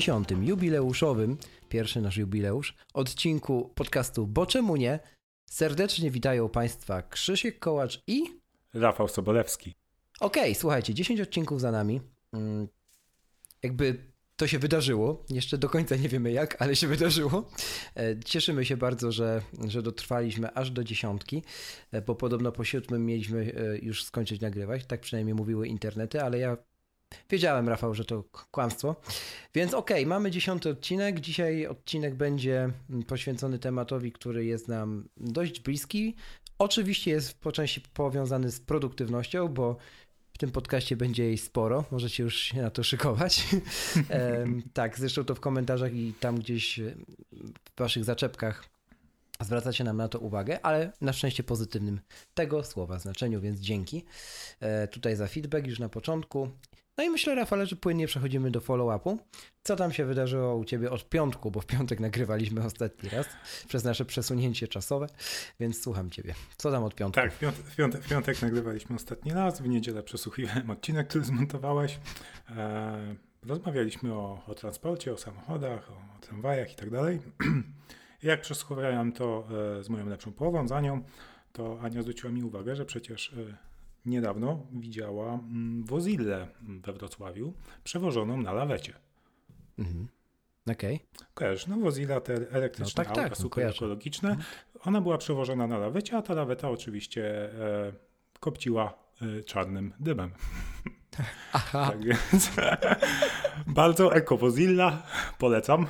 W dziesiątym jubileuszowym, pierwszy nasz jubileusz, odcinku podcastu Bo czemu nie? Serdecznie witają Państwa Krzysiek Kołacz i... Rafał Sobolewski. Okej, słuchajcie, 10 odcinków za nami. Mm, Jakby to się wydarzyło. Jeszcze do końca nie wiemy jak, ale się wydarzyło. E, Cieszymy się bardzo, że, że dotrwaliśmy aż do dziesiątki, e, bo podobno po siódmym mieliśmy e, już skończyć nagrywać. Tak przynajmniej mówiły internety, ale ja wiedziałem, Rafał, że to kłamstwo. Więc okej, mamy dziesiąty odcinek. Dzisiaj odcinek będzie poświęcony tematowi, który jest nam dość bliski. Oczywiście jest po części powiązany z produktywnością, bo w tym podcaście będzie jej sporo, możecie już się na to szykować. Tak, zresztą to w komentarzach i tam gdzieś e, w waszych zaczepkach zwracacie nam na to uwagę, ale na szczęście pozytywnym tego słowa znaczeniu, więc dzięki e, tutaj za feedback już na początku. No i myślę, Rafale, że płynnie przechodzimy do follow-upu. Co tam się wydarzyło u Ciebie od piątku, bo w piątek nagrywaliśmy ostatni raz przez nasze przesunięcie czasowe, więc słucham Ciebie. Co tam od piątku? Tak, w piątek, w piątek, w piątek nagrywaliśmy ostatni raz, w niedzielę przesłuchiwałem odcinek, który zmontowałeś. E, rozmawialiśmy o, o transporcie, o samochodach, o, o tramwajach i tak dalej. Jak przesłuchiwałem to e, z moją lepszą połową, za nią, to Ania zwróciła mi uwagę, że przecież e, niedawno widziała mm, Wozillę we Wrocławiu przewożoną na lawecie. Mhm. Okej. Kojarzysz, no Wozilla, te elektryczne No tak, tak, auta, no super kojarzę. ekologiczne. Ona była przewożona na lawecie, a ta laweta oczywiście e, kopciła e, czarnym dymem. Aha, Tak więc bardzo eko Wozilla, polecam.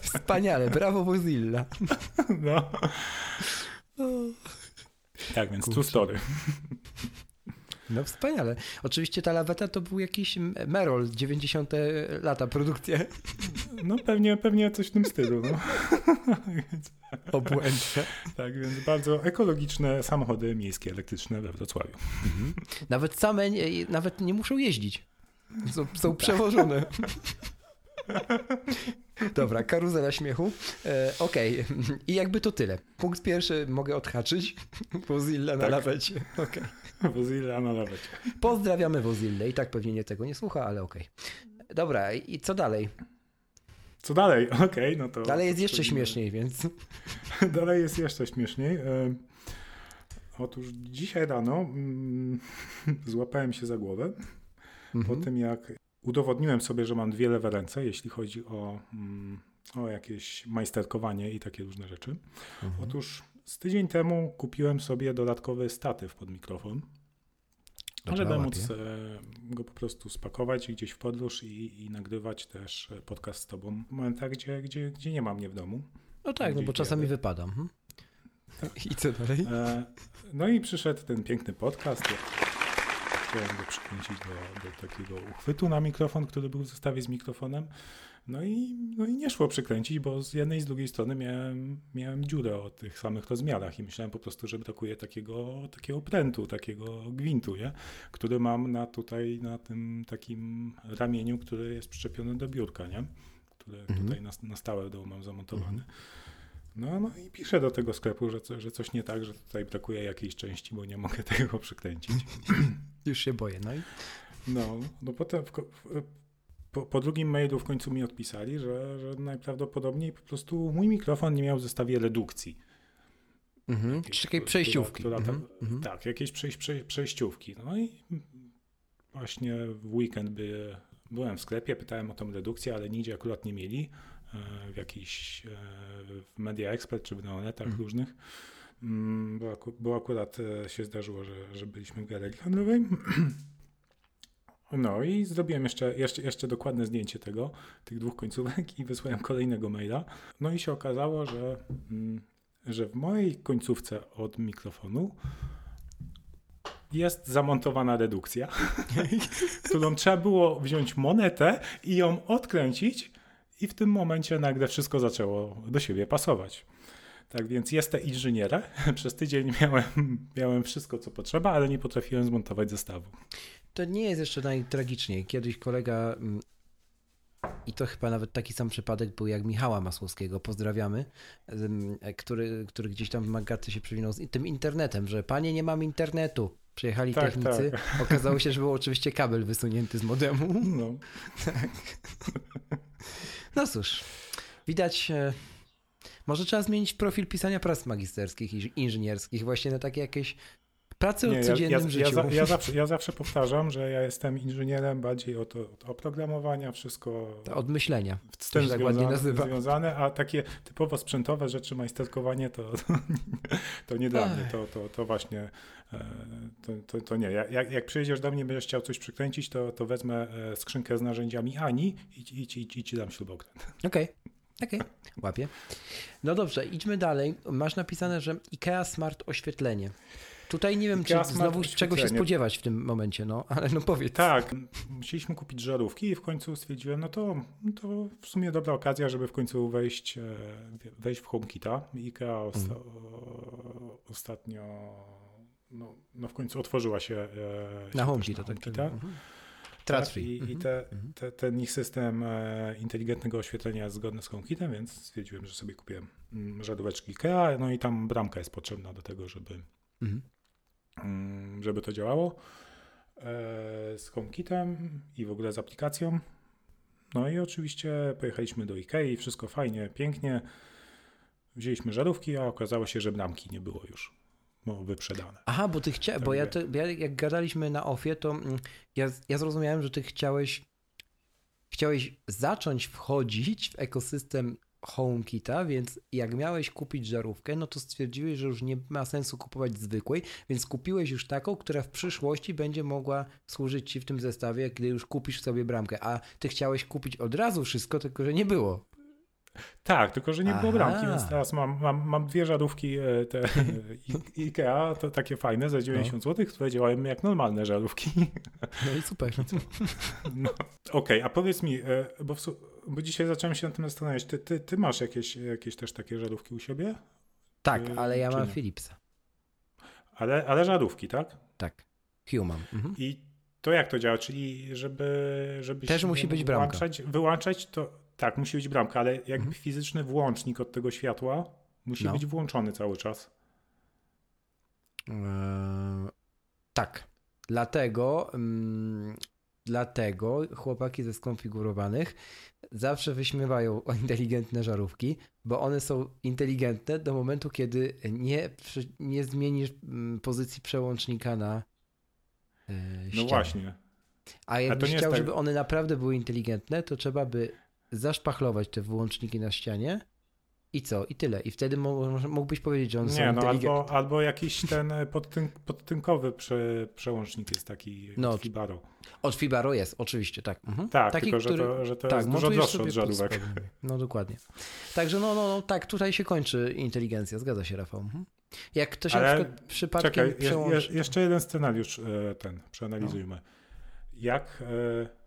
wspaniale, brawo Mozilla. No. Tak więc true Kurczę. story. No wspaniale. Oczywiście ta laweta to był jakiś Merol, 90 lata produkcja No pewnie, pewnie coś w tym stylu. No. obłędne. Tak więc bardzo ekologiczne samochody miejskie elektryczne we Wrocławiu. Nawet same, nie, nawet nie muszą jeździć. Są, są przewożone. Dobra, karuzela śmiechu. E, Okej, i jakby to tyle. Punkt pierwszy mogę odhaczyć. Wozilla na Tak. lawecie. Okej. Wozilla na lawecie. Pozdrawiamy Wozillę. I tak pewnie nie tego nie słucha, ale okej. Dobra, i co dalej? Co dalej? Okej, no to... Dalej jest jeszcze śmieszniej, więc... Dalej jest jeszcze śmieszniej. E, Otóż dzisiaj rano mm, złapałem się za głowę po Mhm. tym, jak udowodniłem sobie, że mam dwie lewe ręce, jeśli chodzi o, mm, o jakieś majsterkowanie i takie różne rzeczy. Mhm. Otóż z tydzień temu kupiłem sobie dodatkowy statyw pod mikrofon, żeby łapię. móc e, go po prostu spakować gdzieś w podróż i, i nagrywać też e, podcast z tobą w momentach, gdzie, gdzie, gdzie nie ma mnie w domu. No tak, no bo czasami jadę. wypadam. Mhm. I co dalej? E, No i przyszedł ten piękny podcast. Chciałem go przykręcić do, do takiego uchwytu na mikrofon, który był w zestawie z mikrofonem. No i, no i nie szło przykręcić, bo z jednej i z drugiej strony miałem, miałem dziurę o tych samych rozmiarach i myślałem po prostu, że brakuje takiego, takiego prętu, takiego gwintu, nie? który mam na tutaj, na tym takim ramieniu, który jest przyczepiony do biurka, nie? które Mhm. tutaj na, na stałe domu mam zamontowane. No, no i piszę do tego sklepu, że, co, że coś nie tak, że tutaj brakuje jakiejś części, bo nie mogę tego przykręcić. Już się boję. No i No, no potem w, po, po drugim mailu w końcu mi odpisali, że, że najprawdopodobniej po prostu mój mikrofon nie miał w zestawie redukcji. mhm. Jakiejś, takiej która- przejściówki. Która, Mhm. tak, Mhm. tak, przejś, przej, przejściówki. No i właśnie w weekend by, byłem w sklepie, pytałem o tą redukcję, ale nigdzie akurat nie mieli. W jakiś e, w Media Expert czy w Neonetach Mhm. różnych. Mm, Bo, aku, bo akurat e, się zdarzyło, że, że byliśmy w galerii handlowej. No i zrobiłem jeszcze, jeszcze, jeszcze dokładne zdjęcie tego, tych dwóch końcówek i wysłałem kolejnego maila. No i się okazało, że mm, że w mojej końcówce od mikrofonu jest zamontowana redukcja, którą trzeba było wziąć monetę i ją odkręcić, i w tym momencie nagle wszystko zaczęło do siebie pasować. Tak więc jestem inżynierem. Przez tydzień miałem, miałem wszystko, co potrzeba, ale nie potrafiłem zmontować zestawu. To nie jest jeszcze najtragiczniej. Kiedyś kolega, mm, i to chyba nawet taki sam przypadek był jak Michała Masłowskiego, pozdrawiamy, mm, który, który gdzieś tam w Magaty się przewinął z tym internetem, że panie, nie mam internetu. Przyjechali Tak, technicy. tak. Okazało się, że był oczywiście kabel wysunięty z modemu. No. No cóż, widać. e, Może trzeba zmienić profil pisania prac magisterskich i inżynierskich, właśnie na takie jakieś prace o Nie, ja, codziennym ja, życiu. ja, za, ja, zawsze, ja zawsze powtarzam, że ja jestem inżynierem bardziej od, od oprogramowania, wszystko Od myślenia. z tym tak ładnie nazywa. związane, a takie typowo sprzętowe rzeczy, majsterkowanie to, to nie dla mnie, to, to, to właśnie e, to, to, to nie. Jak, jak- przyjedziesz do mnie, będziesz chciał coś przykręcić, to, to wezmę e, skrzynkę z narzędziami Ani i, i, i, i, ci dam śrubokręt. Okej, okej, łapię. No dobrze, idźmy dalej. Masz napisane, że IKEA Smart Oświetlenie. Tutaj nie wiem, czy znowu czego się spodziewać w tym momencie, no, ale no powiedz. Tak, musieliśmy kupić żarówki i w końcu stwierdziłem, no to, to w sumie dobra okazja, żeby w końcu wejść, e, wejść w HomeKita. IKEA osta- o- ostatnio, no, no w końcu otworzyła się e, Na się HomeKit też to na tak. HomeKita. Mhm. Tak. I, i Mhm. te, mhm. te, ten ich system e, inteligentnego oświetlenia jest zgodny z HomeKitem, więc stwierdziłem, że sobie kupiłem mm, żaróweczki IKEA, no i tam bramka jest potrzebna do tego, żeby, Mhm. Mm, żeby to działało e, z HomeKitem i w ogóle z aplikacją. No i oczywiście pojechaliśmy do Ikei, wszystko fajnie, pięknie. Wzięliśmy żarówki, a okazało się, że bramki nie było już wyprzedane. Aha, bo ty chciałeś, Tak bo ja, to, ja jak gadaliśmy na ofie, to mm, ja, ja zrozumiałem, że ty chciałeś chciałeś zacząć wchodzić w ekosystem HomeKita, więc jak miałeś kupić żarówkę, no to stwierdziłeś, że już nie ma sensu kupować zwykłej, więc kupiłeś już taką, która w przyszłości będzie mogła służyć ci w tym zestawie, gdy już kupisz sobie bramkę, a ty chciałeś kupić od razu wszystko, tylko że nie było. Tak, tylko że nie było Aha. bramki, więc teraz mam, mam, mam dwie żarówki e, te Ikea, to takie fajne za 90 zł, które działają jak normalne żarówki. No i super. No. Okej, a powiedz mi, e, bo, w, bo dzisiaj zacząłem się nad tym zastanawiać, ty, ty, ty masz jakieś, jakieś też takie żarówki u siebie? Tak, Czy- ale ja mam nie? Philipsa. Ale, ale żarówki, tak? Tak. Human. Mhm. I to jak to działa? Czyli żeby, żeby Też się musi być bramka. wyłączać, wyłączać, to tak, musi być bramka, ale jakby Mhm. fizyczny włącznik od tego światła musi No. być włączony cały czas. Eee, tak. Dlatego, mm, dlatego chłopaki ze skonfigurowanych zawsze wyśmiewają inteligentne żarówki, bo one są inteligentne do momentu, kiedy nie, nie zmienisz mm, pozycji przełącznika na e, No właśnie. A jakbyś chciał, tak- żeby one naprawdę były inteligentne, to trzeba by zaszpachlować te wyłączniki na ścianie i co? I tyle. I wtedy mógłbyś powiedzieć, że są Nie, no albo, albo jakiś ten e, podtyn, podtynkowy prze, przełącznik jest taki No, no, Fibaro. Od Fibaro jest, oczywiście, tak. Mhm. Tak, Taki, tylko że który- to, że to tak, jest dużo droższe od żarówek. No dokładnie. Także no, no, no tak, tutaj się kończy inteligencja, zgadza się Rafał. Mhm. Jak ktoś na Ale przykład przypadkiem Czekaj, je, przełączy... je, jeszcze jeden scenariusz e, ten, przeanalizujmy. Jak e,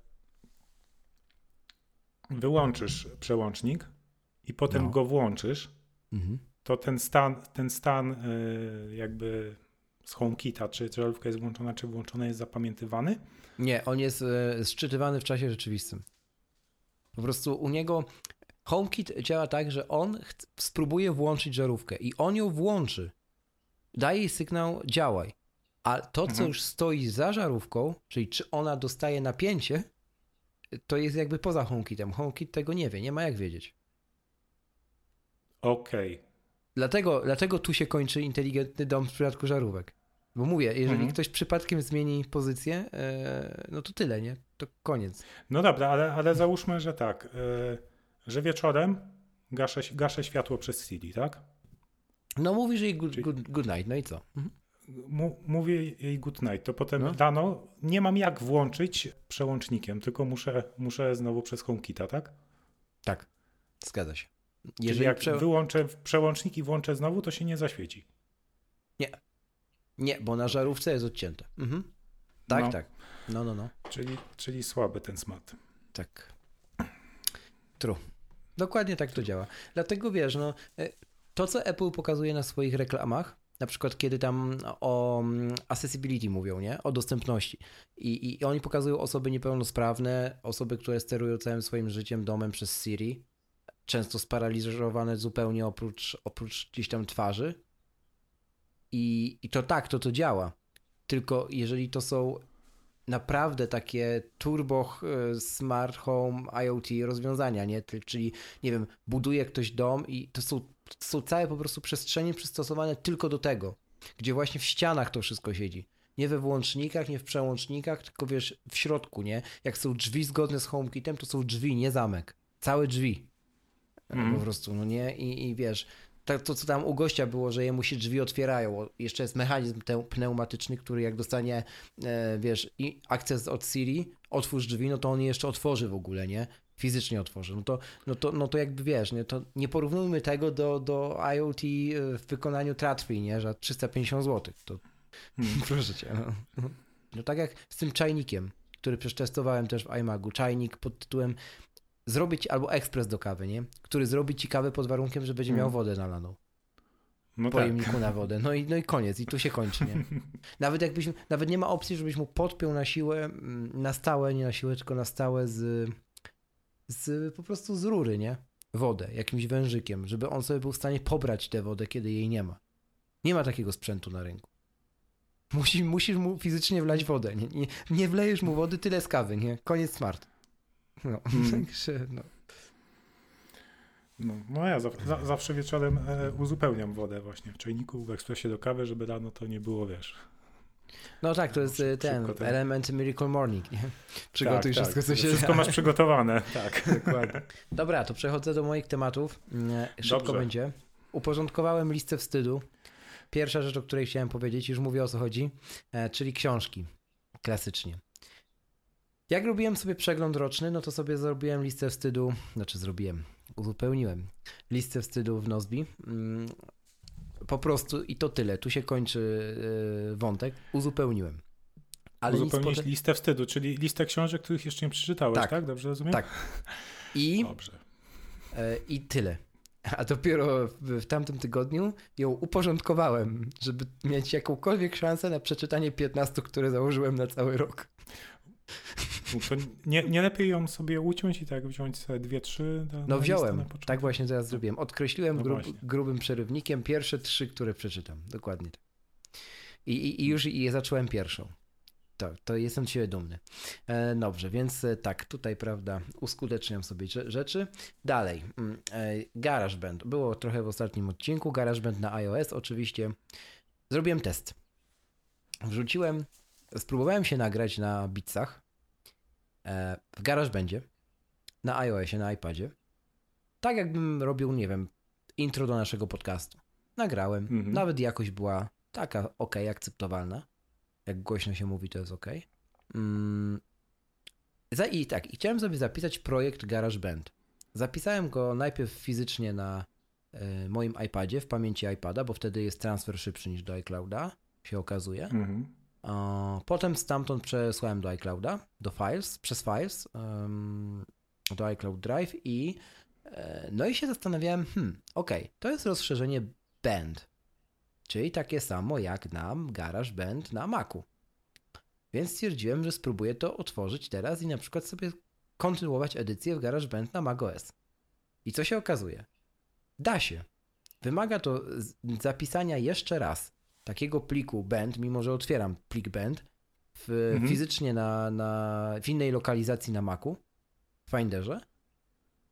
wyłączysz przełącznik i potem No. go włączysz, Mhm. to ten stan, ten stan e, jakby z HomeKita, czy żarówka jest włączona, czy włączona, jest zapamiętywany? Nie, on jest szczytywany w czasie rzeczywistym. Po prostu u niego HomeKit działa tak, że on spróbuje włączyć żarówkę i on ją włączy. Daje jej sygnał działaj. A to, co Mhm. już stoi za żarówką, czyli czy ona dostaje napięcie, to jest jakby poza HomeKitem. HomeKit tego nie wie, nie ma jak wiedzieć. Okej. Dlatego, dlatego tu się kończy inteligentny dom w przypadku żarówek. Bo mówię, jeżeli Mhm. ktoś przypadkiem zmieni pozycję, e, no to tyle, nie? To koniec. No dobra, ale, ale załóżmy, że tak, e, że wieczorem gaszę, gaszę światło przez Siri, tak? No mówisz jej good, good, good night, no i co? Mhm. Mówię jej good night, to potem No. rano nie mam jak włączyć przełącznikiem, tylko muszę, muszę znowu przez HomeKita, tak? Tak, zgadza się. Jeżeli Czyli jak prze... wyłączę przełącznik i włączę znowu, to się nie zaświeci. Nie. Nie, bo na żarówce jest odcięte. Mhm. Tak, no. tak. No, no, no. Czyli, czyli słaby ten smart. Tak. True. Dokładnie tak to działa. Dlatego wiesz, no, e, to co Apple pokazuje na swoich reklamach, na przykład kiedy tam o mm, accessibility mówią, nie? O dostępności. I, I oni pokazują osoby niepełnosprawne, osoby, które sterują całym swoim życiem, domem przez Siri, często sparaliżowane zupełnie oprócz, oprócz gdzieś tam twarzy. I, I to tak, to to działa. Tylko jeżeli to są naprawdę takie turbo e, smart home IoT rozwiązania, nie? Czyli, nie wiem, buduje ktoś dom i to są, to są całe po prostu przestrzenie przystosowane tylko do tego, gdzie właśnie w ścianach to wszystko siedzi. Nie we włącznikach, nie w przełącznikach, tylko wiesz, w środku, nie? Jak są drzwi zgodne z HomeKitem, to są drzwi, nie zamek. Całe drzwi. Mm. Po prostu, no nie? I, i wiesz, tak, to, co tam u gościa było, że jemu się drzwi otwierają. Jeszcze jest mechanizm pneumatyczny, który jak dostanie, e, wiesz, i akces od Siri, otwórz drzwi, no to on je jeszcze otworzy w ogóle, nie? Fizycznie otworzy. No to, no to, no to jakby wiesz, nie, to nie porównujmy tego do, do IoT e, w wykonaniu Tratwi, nie? Że 350 zł. To hmm. proszę cię. No. no tak jak z tym czajnikiem, który przetestowałem też w iMagu. Czajnik pod tytułem zrobić albo ekspres do kawy, nie? Który zrobi ci kawę pod warunkiem, że będzie miał mm. wodę nalaną. No tak. pojemniku tak. na wodę. No i, no i koniec, i tu się kończy, nie? Nawet jakbyś, nawet nie ma opcji, żebyś mu podpiął na siłę, mm, na stałe, nie na siłę, tylko na stałe z, z po prostu z rury, nie? Wodę, jakimś wężykiem, żeby on sobie był w stanie pobrać tę wodę, kiedy jej nie ma. Nie ma takiego sprzętu na rynku. Musi, musisz mu fizycznie wlać wodę. Nie, nie, nie wlejesz mu wody, tyle z kawy, nie? Koniec smart. No, hmm. także no. No, no ja za, za, zawsze wieczorem e, uzupełniam wodę właśnie w czajniku, w ekspresie do kawy, żeby rano to nie było, wiesz... No tak, to jest e, ten, ten element Miracle Morning, nie? Przygotuj tak, wszystko, tak. co się Wszystko masz przygotowane, tak. Dokładnie. Dobra, to przechodzę do moich tematów. Mm, szybko Dobrze. będzie. Uporządkowałem listę wstydu. Pierwsza rzecz, o której chciałem powiedzieć, już mówię o co chodzi, e, czyli książki. Klasycznie. Jak robiłem sobie przegląd roczny, no to sobie zrobiłem listę wstydu, znaczy zrobiłem, uzupełniłem listę wstydu w Nozbi. Po prostu i to tyle. Tu się kończy y, wątek. Uzupełniłem. Ale Uzupełniłeś potem... listę wstydu, czyli listę książek, których jeszcze nie przeczytałeś, tak? tak? Dobrze rozumiem? Tak. I, Dobrze. E, I tyle. A dopiero w tamtym tygodniu ją uporządkowałem, żeby mieć jakąkolwiek szansę na przeczytanie 15, które założyłem na cały rok. To nie, nie lepiej ją sobie uciąć i tak wziąć sobie dwie, trzy? No wziąłem, tak właśnie teraz zrobiłem. Odkreśliłem no grub, grubym przerywnikiem pierwsze trzy, które przeczytam. Dokładnie tak. I, i, i już je zacząłem pierwszą. To, to jestem ciebie dumny. E, dobrze, więc e, tak, tutaj, prawda, uskuteczniam sobie rzeczy. Dalej, mm, e, GarageBand. Było trochę w ostatnim odcinku. GarageBand na iOS, oczywiście. Zrobiłem test. Wrzuciłem, spróbowałem się nagrać na E, w GarageBandzie, na iOSie, na iPadzie. Tak jakbym robił, nie wiem, intro do naszego podcastu. Nagrałem, mhm. nawet jakość była taka ok, akceptowalna. Jak głośno się mówi, to jest ok. Mm. I tak, i chciałem sobie zapisać projekt GarageBand. Zapisałem go najpierw fizycznie na y, moim iPadzie, w pamięci iPada, bo wtedy jest transfer szybszy niż do iClouda, się okazuje. Mhm. Potem stamtąd przesłałem do iClouda, do Files, przez Files, do iCloud Drive i e, no i się zastanawiałem, hmm, ok, to jest rozszerzenie Band, czyli takie samo jak na GarageBand na Macu. Więc stwierdziłem, że spróbuję to otworzyć teraz i na przykład sobie kontynuować edycję w GarageBand na macOS. I co się okazuje? Da się. Wymaga to zapisania jeszcze raz takiego pliku band, mimo że otwieram plik band w, mhm. fizycznie na, na, w innej lokalizacji na Macu, w Finderze,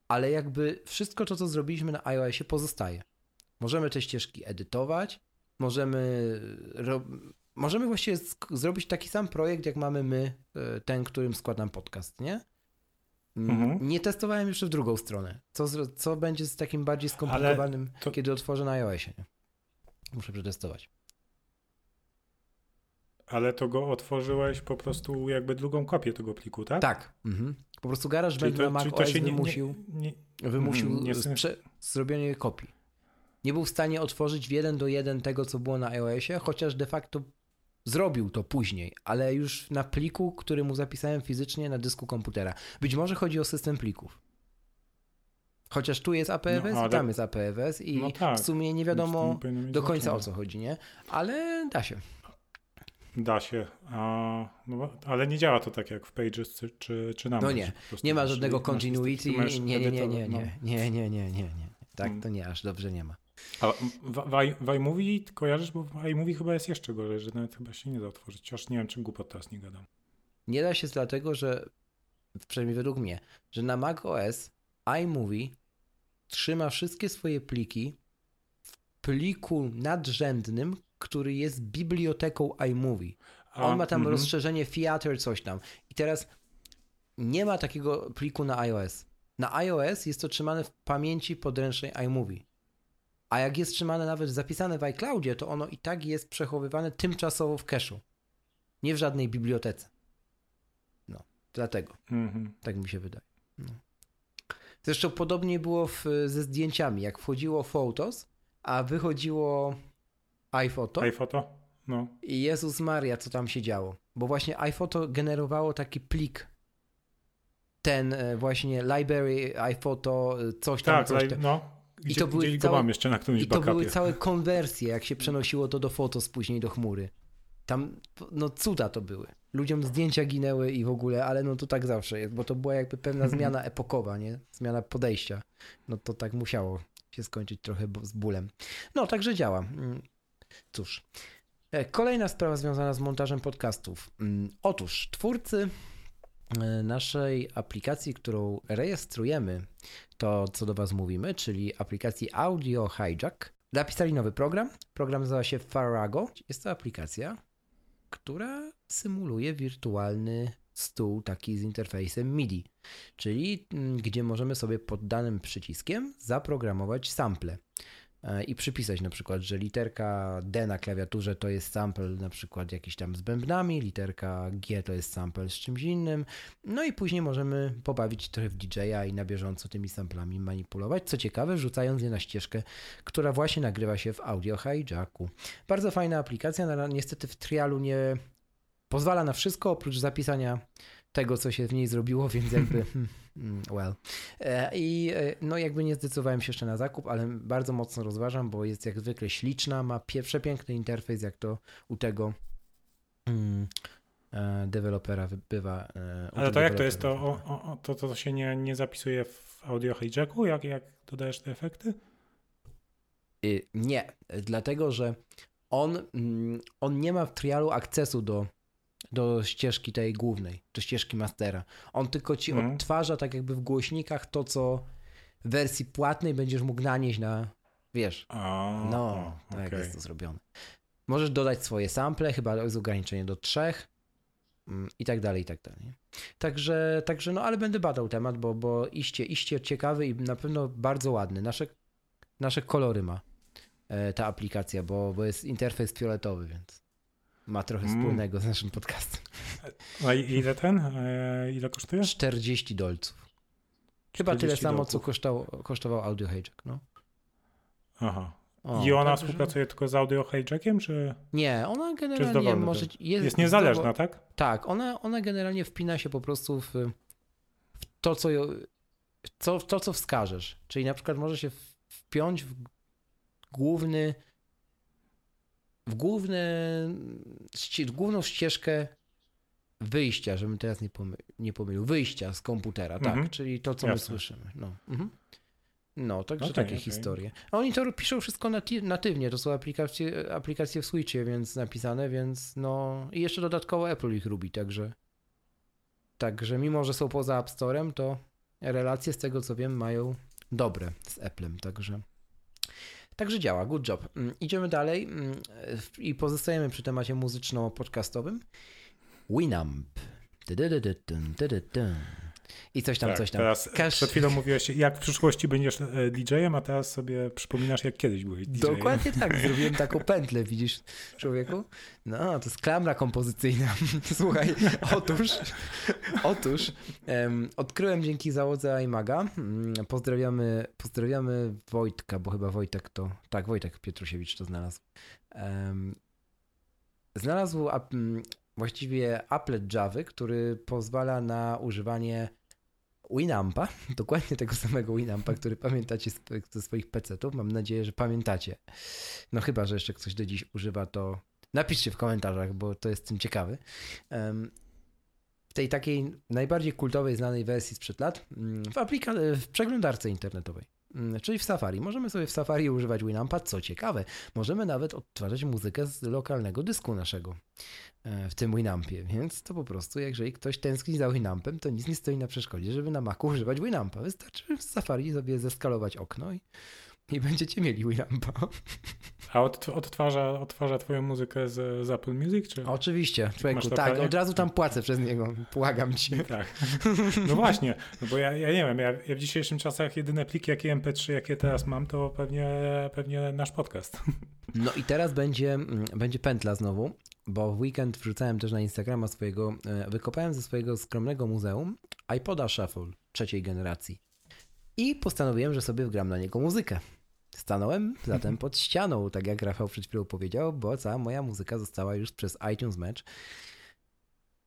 ale jakby wszystko to, co zrobiliśmy na iOSie pozostaje. Możemy te ścieżki edytować, możemy, ro, możemy właściwie zrobić taki sam projekt, jak mamy my, e, ten, którym składam podcast, nie? Mhm. Nie testowałem jeszcze w drugą stronę. Co, co będzie z takim bardziej skomplikowanym, to... kiedy otworzę na iOSie? Nie? Muszę przetestować. Ale to go otworzyłeś po prostu jakby drugą kopię tego pliku, tak? Tak. Mhm. Po prostu garaż będzie na Mac OS wymusił. Nie, nie, wymusił nie- sprze- zrobienie kopii. Nie był w stanie otworzyć w jeden do jeden tego, co było na iOSie, chociaż de facto zrobił to później, ale już na pliku, który mu zapisałem fizycznie na dysku komputera. Być może chodzi o system plików. Chociaż tu jest APFS No, i ale- tam jest APFS i No tak. w sumie nie wiadomo do końca o co chodzi, nie? Ale da się. Da się, a, no, ale nie działa to tak jak w Pages czy, czy, czy na No nie, nie ma żadnego continuity. Nie, nie, nie, nie, no. nie, nie, nie, nie, nie, nie. Tak, Mm. to nie, aż dobrze nie ma. A w, iMovie kojarzysz, bo w iMovie chyba jest jeszcze gorzej, że nawet chyba się nie da otworzyć, chociaż nie wiem, czy głupot teraz nie gadam. Nie da się dlatego, że przynajmniej według mnie, że na Mac OS iMovie trzyma wszystkie swoje pliki w pliku nadrzędnym, który jest biblioteką iMovie. A, On ma tam mhm. rozszerzenie Theater, coś tam. I teraz nie ma takiego pliku na iOS. Na iOS jest to trzymane w pamięci podręcznej iMovie. A jak jest trzymane nawet zapisane w iCloudzie, to ono i tak jest przechowywane tymczasowo w cache'u. Nie w żadnej bibliotece. No, dlatego. Mhm. Tak mi się wydaje. No. Zresztą podobnie było w, ze zdjęciami. Jak wchodziło Photos, a wychodziło iPhoto iPhoto? No. i Jezus Maria, co tam się działo. Bo właśnie iPhoto generowało taki plik. Ten e, właśnie library iPhoto, e, coś tam, Tak, coś tam. no. Gdzie, to były całe- jeszcze na którymś I to były backupie. całe konwersje, jak się przenosiło to do Photos później do chmury. Tam, no cuda to były. Ludziom zdjęcia ginęły i w ogóle, ale no to tak zawsze jest, bo to była jakby pewna zmiana epokowa, nie? Zmiana podejścia. No to tak musiało się skończyć trochę z bólem. No, także działa. Cóż. E, Kolejna sprawa związana z montażem podcastów. Mm, Otóż twórcy e, naszej aplikacji, którą rejestrujemy, to co do Was mówimy, czyli aplikacji Audio Hijack, napisali nowy program. Program nazywa się Farago. Jest to aplikacja, która symuluje wirtualny stół taki z interfejsem MIDI, czyli mm, gdzie możemy sobie pod danym przyciskiem zaprogramować sample i przypisać na przykład, że literka D na klawiaturze to jest sample na przykład jakiś tam z bębnami, literka G to jest sample z czymś innym, no i później możemy pobawić trochę w DJ-a i na bieżąco tymi samplami manipulować. Co ciekawe, wrzucając je na ścieżkę, która właśnie nagrywa się w Audio Hijacku. Bardzo fajna aplikacja, no, niestety w trialu nie pozwala na wszystko oprócz zapisania tego, co się w niej zrobiło, więc jakby hmm, hmm, well. E, I e, no jakby nie zdecydowałem się jeszcze na zakup, ale bardzo mocno rozważam, bo jest jak zwykle śliczna, ma przepiękny interfejs, jak to u tego mm, e, dewelopera bywa. Ale to jak to jest? To, o, o, to, to się nie, nie zapisuje w audio hijacku? Jak, jak dodajesz te efekty? Y, Nie, dlatego że on, mm, on nie ma w trialu akcesu do, do ścieżki tej głównej, do ścieżki mastera. On tylko ci Mhm. odtwarza tak jakby w głośnikach to, co w wersji płatnej będziesz mógł nanieść na, wiesz, A, no, tak okej. jest to zrobione. Możesz dodać swoje sample, chyba jest ograniczenie do trzech mm, i tak dalej, i tak dalej. Także, także no, ale będę badał temat, bo, bo iście, iście ciekawy i na pewno bardzo ładny. Nasze, nasze kolory ma e, ta aplikacja, bo, bo jest interfejs fioletowy, więc ma trochę Mm. wspólnego z naszym podcastem. A ile ten? E, ile kosztuje? 40 dolców. Chyba tyle 40 samo, co dolców. kosztował, kosztował Audio Hijack, no. Aha. O, I ona także- współpracuje tylko z audio hijackiem, czy Nie, ona generalnie może... Jest, jest niezależna, tak? Tak, ona, ona generalnie wpina się po prostu w, w to, co, co, w to, co wskażesz. Czyli na przykład może się wpiąć w główny, w w główną ścieżkę wyjścia, żebym teraz nie, pomy, nie pomylił, wyjścia z komputera, tak, Mhm. czyli to, co my Jasne. słyszymy. No, mhm. no także Okej, takie okej. historie. A oni to piszą wszystko natywnie, to są aplikacje, aplikacje w Switchie, więc napisane, więc no i jeszcze dodatkowo Apple ich lubi, także także mimo, że są poza App Storem, to relacje z tego, co wiem, mają dobre z Applem, także Także działa, good job. Mm, Idziemy dalej mm, i pozostajemy przy temacie muzyczno-podcastowym. Winamp. I coś tam, tak, coś tam. Teraz Każ... Przed chwilą mówiłeś, jak w przyszłości będziesz e, DJ-em, a teraz sobie przypominasz, jak kiedyś byłeś DJ-em. Dokładnie tak, zrobiłem taką pętlę, widzisz, człowieku? No, to jest klamra kompozycyjna. Słuchaj, otóż, otóż um, odkryłem dzięki załodze iMaga. Mm, pozdrawiamy, pozdrawiamy Wojtka, bo chyba Wojtek to, tak, Wojtek Pietrusiewicz to znalazł. Um, znalazł właściwie applet Java, który pozwala na używanie Winampa, dokładnie tego samego Winampa, który pamiętacie ze swoich PC-ów. Mam nadzieję, że pamiętacie. No chyba, że jeszcze ktoś do dziś używa, to napiszcie w komentarzach, bo to jest tym ciekawy. W tej takiej najbardziej kultowej, znanej wersji sprzed lat, mm, w, aplika- w przeglądarce internetowej. Mm, czyli w Safari. Możemy sobie w Safari używać Winampa, co ciekawe, możemy nawet odtwarzać muzykę z lokalnego dysku naszego e, w tym Winampie, więc to po prostu, jeżeli ktoś tęskni za Winampem, to nic nie stoi na przeszkodzie, żeby na Macu używać Winampa. Wystarczy w Safari sobie zeskalować okno i i będziecie mieli Winampa. A od, odtwarza, odtwarza twoją muzykę z, z Apple Music? Czy? Oczywiście, człowieku, tak, od razu tam płacę przez niego, błagam cię. Tak, no właśnie, no bo ja, ja nie wiem, ja, ja w dzisiejszym czasach jedyne pliki, jakie MP3, jakie teraz mam, to pewnie, pewnie nasz podcast. No i teraz będzie, będzie pętla znowu, bo w weekend wrzucałem też na Instagrama swojego, e, wykopałem ze swojego skromnego muzeum iPoda Shuffle trzeciej generacji i postanowiłem, że sobie wgram na niego muzykę. Stanąłem zatem pod ścianą, tak jak Rafał przed chwilą powiedział, bo cała moja muzyka została już przez iTunes Match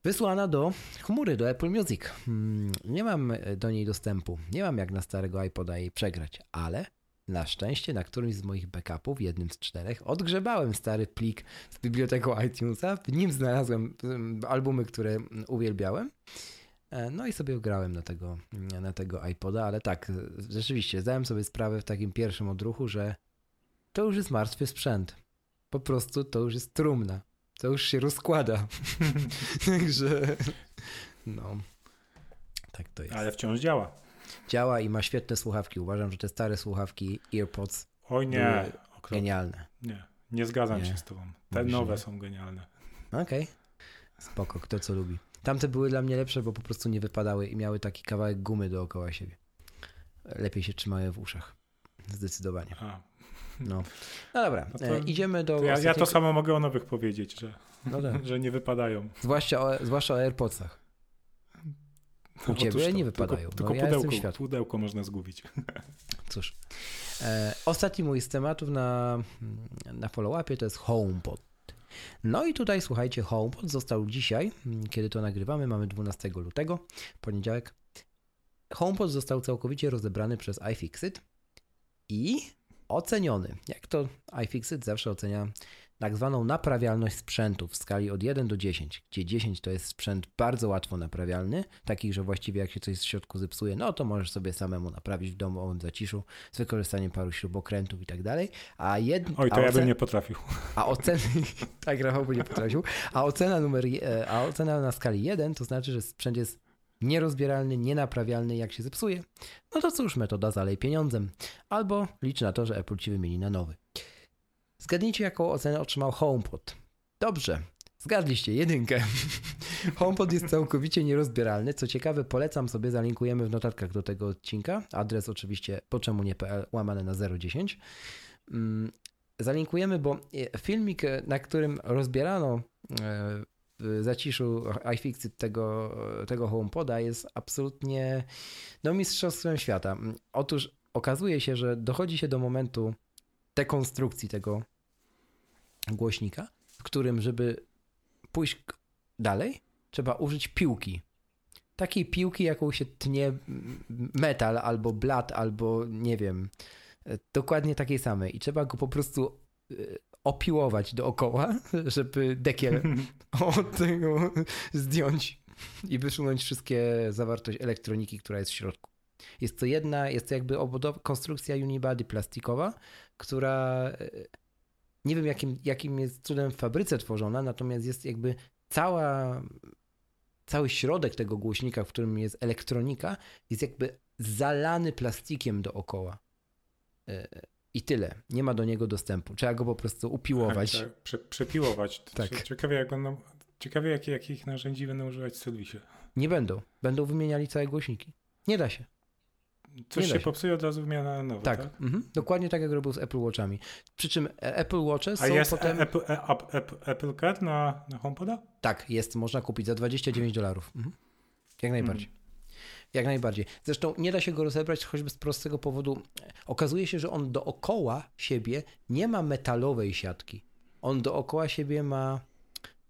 wysłana do chmury, do Apple Music. Hmm, nie mam do niej dostępu, nie mam jak na starego iPoda jej przegrać, ale na szczęście na którymś z moich backupów, jednym z czterech, odgrzebałem stary plik z biblioteką iTunesa. W nim znalazłem hmm, albumy, które uwielbiałem. E, no i sobie grałem na tego, na tego iPoda, ale tak, rzeczywiście zdałem sobie sprawę w takim pierwszym odruchu, że to już jest martwy sprzęt. Po prostu to już jest trumna. To już się rozkłada. Także no. Tak to jest. Ale wciąż działa. Działa i ma świetne słuchawki. Uważam, że te stare słuchawki AirPods Oj nie, genialne. Nie, nie zgadzam nie. się z tobą. Te Mówisz nowe nie. są genialne. Okej. Okay. Spoko, kto co lubi. Tamte były dla mnie lepsze, bo po prostu nie wypadały i miały taki kawałek gumy dookoła siebie. Lepiej się trzymały w uszach. Zdecydowanie. A. No. no dobra, no to, e, idziemy do. To ja, ja, to samo mogę o nowych powiedzieć, że, no tak. że nie wypadają. Zwłaszcza o, zwłaszcza o AirPodsach. U ciebie nie wypadają. Tylko, tylko no, pudełko, ja pudełko można zgubić. Cóż. E, ostatni mój z tematów na, na follow-upie to jest HomePod. No i tutaj słuchajcie, HomePod został dzisiaj, mm, kiedy to nagrywamy, mamy 12 lutego, poniedziałek. HomePod został całkowicie rozebrany przez iFixit i oceniony. Jak to iFixit zawsze ocenia tak zwaną naprawialność sprzętu w skali od 1 do 10, gdzie 10 to jest sprzęt bardzo łatwo naprawialny, taki, że właściwie jak się coś w środku zepsuje, no to możesz sobie samemu naprawić w domu on zaciszu z wykorzystaniem paru śrubokrętów i tak dalej. A jed... Oj, to a ja bym nie potrafił. A oceny, tak Rafał by nie potrafił, a ocena numer, a ocena na skali 1 to znaczy, że sprzęt jest nierozbieralny, nienaprawialny, jak się zepsuje, no to cóż, metoda zalej pieniądzem. Albo licz na to, że Apple ci wymieni na nowy. Zgadnijcie, jaką ocenę otrzymał HomePod. Dobrze, zgadliście, jedynkę. HomePod jest całkowicie nierozbieralny. Co ciekawe, polecam sobie, zalinkujemy w notatkach do tego odcinka. Adres oczywiście poczemu nie.pl łamane na 010. Mm, zalinkujemy, bo e, filmik, e, na którym rozbierano e, w zaciszu iFixit tego, tego HomePoda jest absolutnie no, mistrzostwem świata. Otóż okazuje się, że dochodzi się do momentu dekonstrukcji tego głośnika, w którym, żeby pójść dalej, trzeba użyć piłki. Takiej piłki, jaką się tnie metal albo blat, albo nie wiem, e, dokładnie takiej samej. I trzeba go po prostu e, opiłować dookoła, żeby dekiel od tego zdjąć i wysunąć wszystkie zawartość elektroniki, która jest w środku. Jest to jedna, jest to jakby obudowa, konstrukcja unibody plastikowa, która e, nie wiem jakim, jakim jest cudem w fabryce tworzona, natomiast jest jakby cała, cały środek tego głośnika, w którym jest elektronika, jest jakby zalany plastikiem dookoła. E, I tyle. Nie ma do niego dostępu. Trzeba go po prostu upiłować. Tak, prze, przepiłować. Tak. Ciekawie, jak on, ciekawie jakie, jakich narzędzi będą używać w serwisie. Nie będą. Będą wymieniali całe głośniki. Nie da się. Coś się się. popsuje od razu wymiana na nowo, Tak, tak? Mhm. dokładnie tak jak robił z Apple Watchami. Przy czym e, Apple Watche A są jest potem... Apple, e, Apple, Apple, Apple Card na, na HomePoda? Tak, jest, można kupić za 29 dolarów. Mhm. Jak najbardziej. Jak najbardziej. Zresztą nie da się go rozebrać choćby z prostego powodu. Okazuje się, że on dookoła siebie nie ma metalowej siatki. On dookoła siebie ma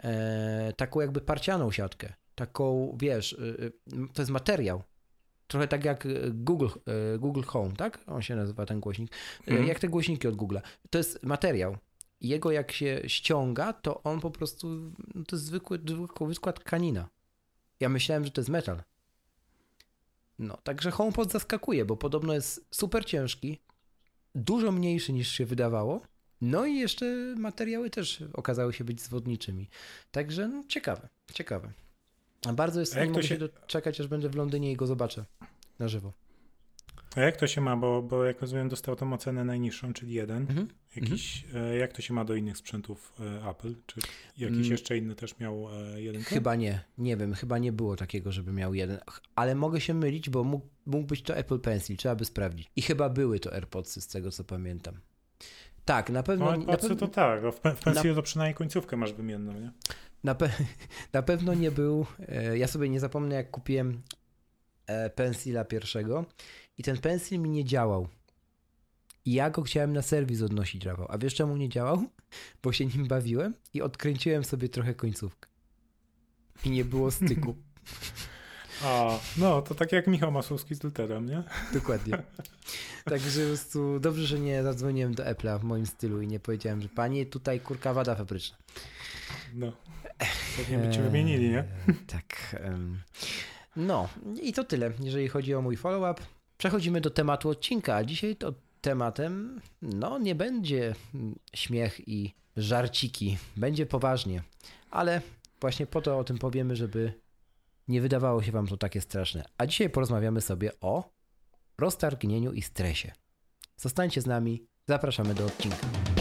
e, taką jakby parcianą siatkę. Taką, wiesz, y, to jest materiał. Trochę tak jak y, Google, y, Google Home, tak? On się nazywa ten głośnik. Y, Mhm. Jak te głośniki od Google'a. To jest materiał. Jego jak się ściąga, to on po prostu, no to jest zwykły, zwykła tkanina. Ja myślałem, że to jest metal. No, także HomePod zaskakuje, bo podobno jest super ciężki, dużo mniejszy niż się wydawało, no i jeszcze materiały też okazały się być zwodniczymi. Także no, ciekawe, ciekawe. A bardzo jest, nie mogę się doczekać, aż będę w Londynie i go zobaczę na żywo. A jak to się ma, bo, bo jak rozumiem dostał tą ocenę najniższą, czyli jeden. Mhm. Jakiś, e, jak to się ma do innych sprzętów e, Apple? Czy jakiś Mm. jeszcze inny też miał e, jeden? Chyba nie, nie wiem, chyba nie było takiego, żeby miał jeden, ale mogę się mylić, bo mógł, mógł być to Apple Pencil, trzeba by sprawdzić. I chyba były to AirPodsy, z tego co pamiętam. Tak, na pewno. No, na, no co pew- to tak, a w, w pensji to przynajmniej końcówkę masz wymienną, nie? Na, pe- na pewno nie był. e, Ja sobie nie zapomnę, jak kupiłem e, pensila pierwszego i ten pensil mi nie działał. I ja go chciałem na serwis odnosić, Rafał. A wiesz czemu nie działał? Bo się nim bawiłem i odkręciłem sobie trochę końcówkę. I nie było styku. A, no to tak jak Michał Masłowski z Luterem, nie? Dokładnie. Także po prostu dobrze, że nie zadzwoniłem do Apple'a w moim stylu i nie powiedziałem, że panie, tutaj kurka wada fabryczna. No. Pewnie by cię wymienili, nie? Eee, Tak. No i to tyle, jeżeli chodzi o mój follow-up. Przechodzimy do tematu odcinka, a dzisiaj to tematem, no nie będzie śmiech i żarciki, będzie poważnie, ale właśnie po to o tym powiemy, żeby nie wydawało się wam to takie straszne. A dzisiaj porozmawiamy sobie o roztargnieniu i stresie. Zostańcie z nami, zapraszamy do odcinka.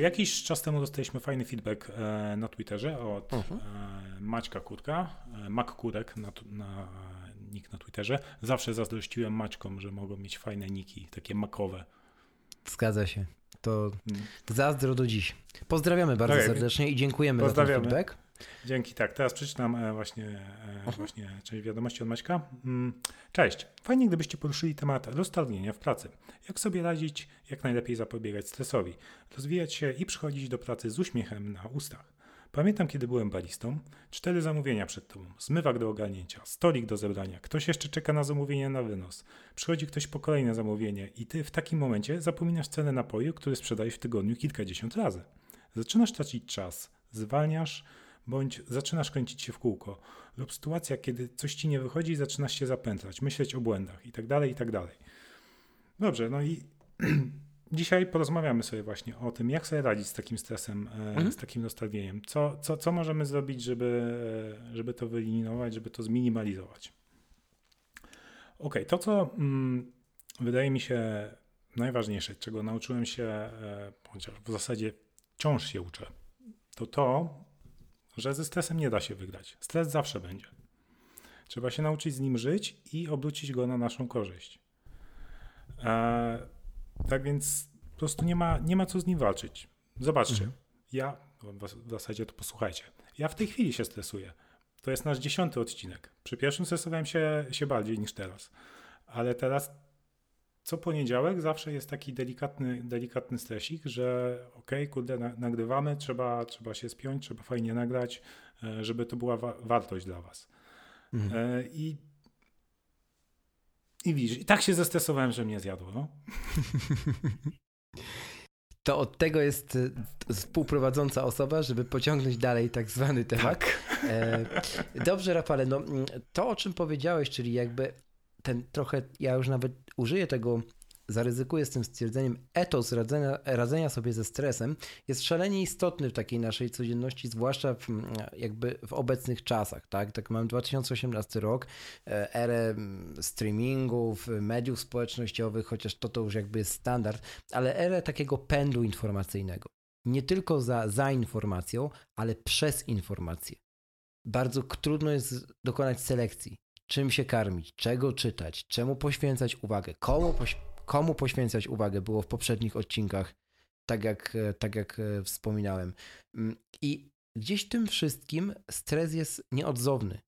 Jakiś czas temu dostaliśmy fajny feedback e, na Twitterze od Mhm. e, Maćka Kurka, e, Mac Kurek na, na nick na Twitterze. Zawsze zazdrościłem Maćkom, że mogą mieć fajne niki, takie makowe. Zgadza się. To Mm. zazdro do dziś. Pozdrawiamy bardzo Okej. serdecznie i dziękujemy za ten feedback. Dzięki, tak. Teraz przeczytam e, właśnie, e, właśnie część wiadomości od Maćka. Mm, Cześć. Fajnie, gdybyście poruszyli temat roztargnienia w pracy. Jak sobie radzić, jak najlepiej zapobiegać stresowi, rozwijać się i przychodzić do pracy z uśmiechem na ustach. Pamiętam, kiedy byłem baristą, cztery zamówienia przed tobą, zmywak do ogarnięcia, stolik do zebrania, ktoś jeszcze czeka na zamówienie na wynos. Przychodzi ktoś po kolejne zamówienie i ty w takim momencie zapominasz cenę napoju, który sprzedajesz w tygodniu kilkadziesiąt razy. Zaczynasz tracić czas, zwalniasz, bądź zaczynasz kręcić się w kółko, lub sytuacja, kiedy coś ci nie wychodzi i zaczynasz się zapętlać, myśleć o błędach i tak dalej, i tak dalej. Dobrze, no i dzisiaj porozmawiamy sobie właśnie o tym, jak sobie radzić z takim stresem, e, Mhm. z takim nastawieniem. Co, co, co możemy zrobić, żeby, e, żeby to wyeliminować, żeby to zminimalizować. Ok, to co mm, wydaje mi się najważniejsze, czego nauczyłem się, e, chociaż w zasadzie wciąż się uczę, to to, że ze stresem nie da się wygrać. Stres zawsze będzie. Trzeba się nauczyć z nim żyć i obrócić go na naszą korzyść. E, tak więc po prostu nie ma, nie ma co z nim walczyć. Zobaczcie, Mhm. ja, w w zasadzie to posłuchajcie, ja w tej chwili się stresuję. To jest nasz dziesiąty odcinek. Przy pierwszym stresowałem się, się bardziej niż teraz. Ale teraz co poniedziałek zawsze jest taki delikatny, delikatny stresik, że okej, kurde, na, nagrywamy, trzeba, trzeba się spiąć, trzeba fajnie nagrać, e, żeby to była wa- wartość dla was. Mhm. E, I, I widzisz, i tak się zestresowałem, że mnie zjadło. No. To od tego jest y, współprowadząca osoba, żeby pociągnąć dalej tak zwany temat. E, dobrze, Rafale, no to o czym powiedziałeś, czyli jakby ten trochę, ja już nawet użyję tego, zaryzykuję z tym stwierdzeniem, etos radzenia, radzenia sobie ze stresem jest szalenie istotny w takiej naszej codzienności, zwłaszcza w, mm, jakby w obecnych czasach, tak? Tak mam 2018 rok, e, erę mm, streamingów, mediów społecznościowych, chociaż to to już jakby jest standard, ale erę takiego pędu informacyjnego. nie tylko za, za informacją, ale przez informację. Bardzo trudno jest dokonać selekcji. Czym się karmić, czego czytać, czemu poświęcać uwagę, komu, poś komu poświęcać uwagę było w poprzednich odcinkach, tak jak, tak jak e, wspominałem. Mm, I gdzieś tym wszystkim stres jest nieodzowny.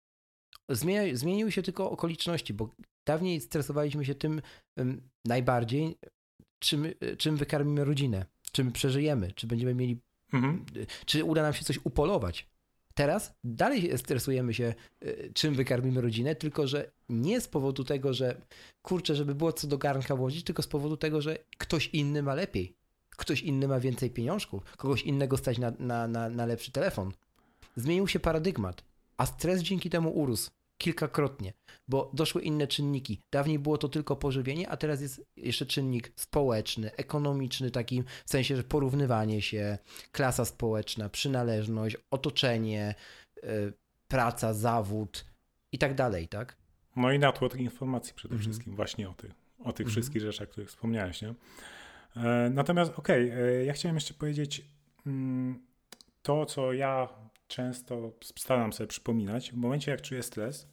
Zmienia, zmieniły się tylko okoliczności, bo dawniej stresowaliśmy się tym najbardziej, czym, czym wykarmimy rodzinę, czym przeżyjemy, czy będziemy mieli, mhm. czy uda nam się coś upolować. Teraz dalej stresujemy się, y, czym wykarmimy rodzinę, tylko że nie z powodu tego, że kurczę, żeby było co do garnka włożyć, tylko z powodu tego, że ktoś inny ma lepiej. Ktoś inny ma więcej pieniążków, kogoś innego stać na, na, na, na lepszy telefon. Zmienił się paradygmat, a stres dzięki temu urósł kilkakrotnie, bo doszły inne czynniki. Dawniej było to tylko pożywienie, a teraz jest jeszcze czynnik społeczny, ekonomiczny, taki w sensie, że porównywanie się, klasa społeczna, przynależność, otoczenie, yy, praca, zawód i tak dalej, tak? No i natłok informacji przede mhm. wszystkim, właśnie o tych, o tych mhm. wszystkich rzeczach, o których wspomniałeś, nie? E, natomiast okej, okay, e, ja chciałem jeszcze powiedzieć mm, to, co ja często staram sobie przypominać, w momencie jak czuję stres, e,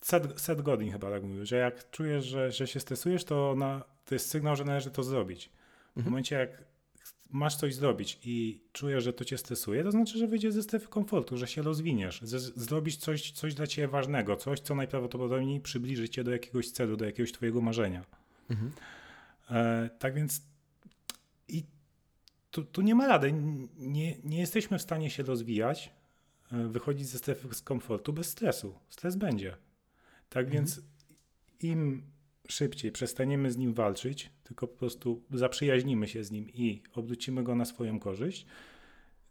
set, set Godin chyba tak mówił, że jak czujesz, że, że się stresujesz, to, na, to jest sygnał, że należy to zrobić. W mhm. momencie jak masz coś zrobić i czujesz, że to cię stresuje, to znaczy, że wyjdziesz ze strefy komfortu, że się rozwiniesz, zrobisz coś, coś dla ciebie ważnego, coś, co najprawdopodobniej przybliży cię do jakiegoś celu, do jakiegoś twojego marzenia. Mhm. E, tak więc i tu, tu nie ma rady. Nie, nie jesteśmy w stanie się rozwijać, wychodzić ze strefy komfortu bez stresu. Stres będzie. Tak mhm. więc im szybciej przestaniemy z nim walczyć, tylko po prostu zaprzyjaźnimy się z nim i obrócimy go na swoją korzyść,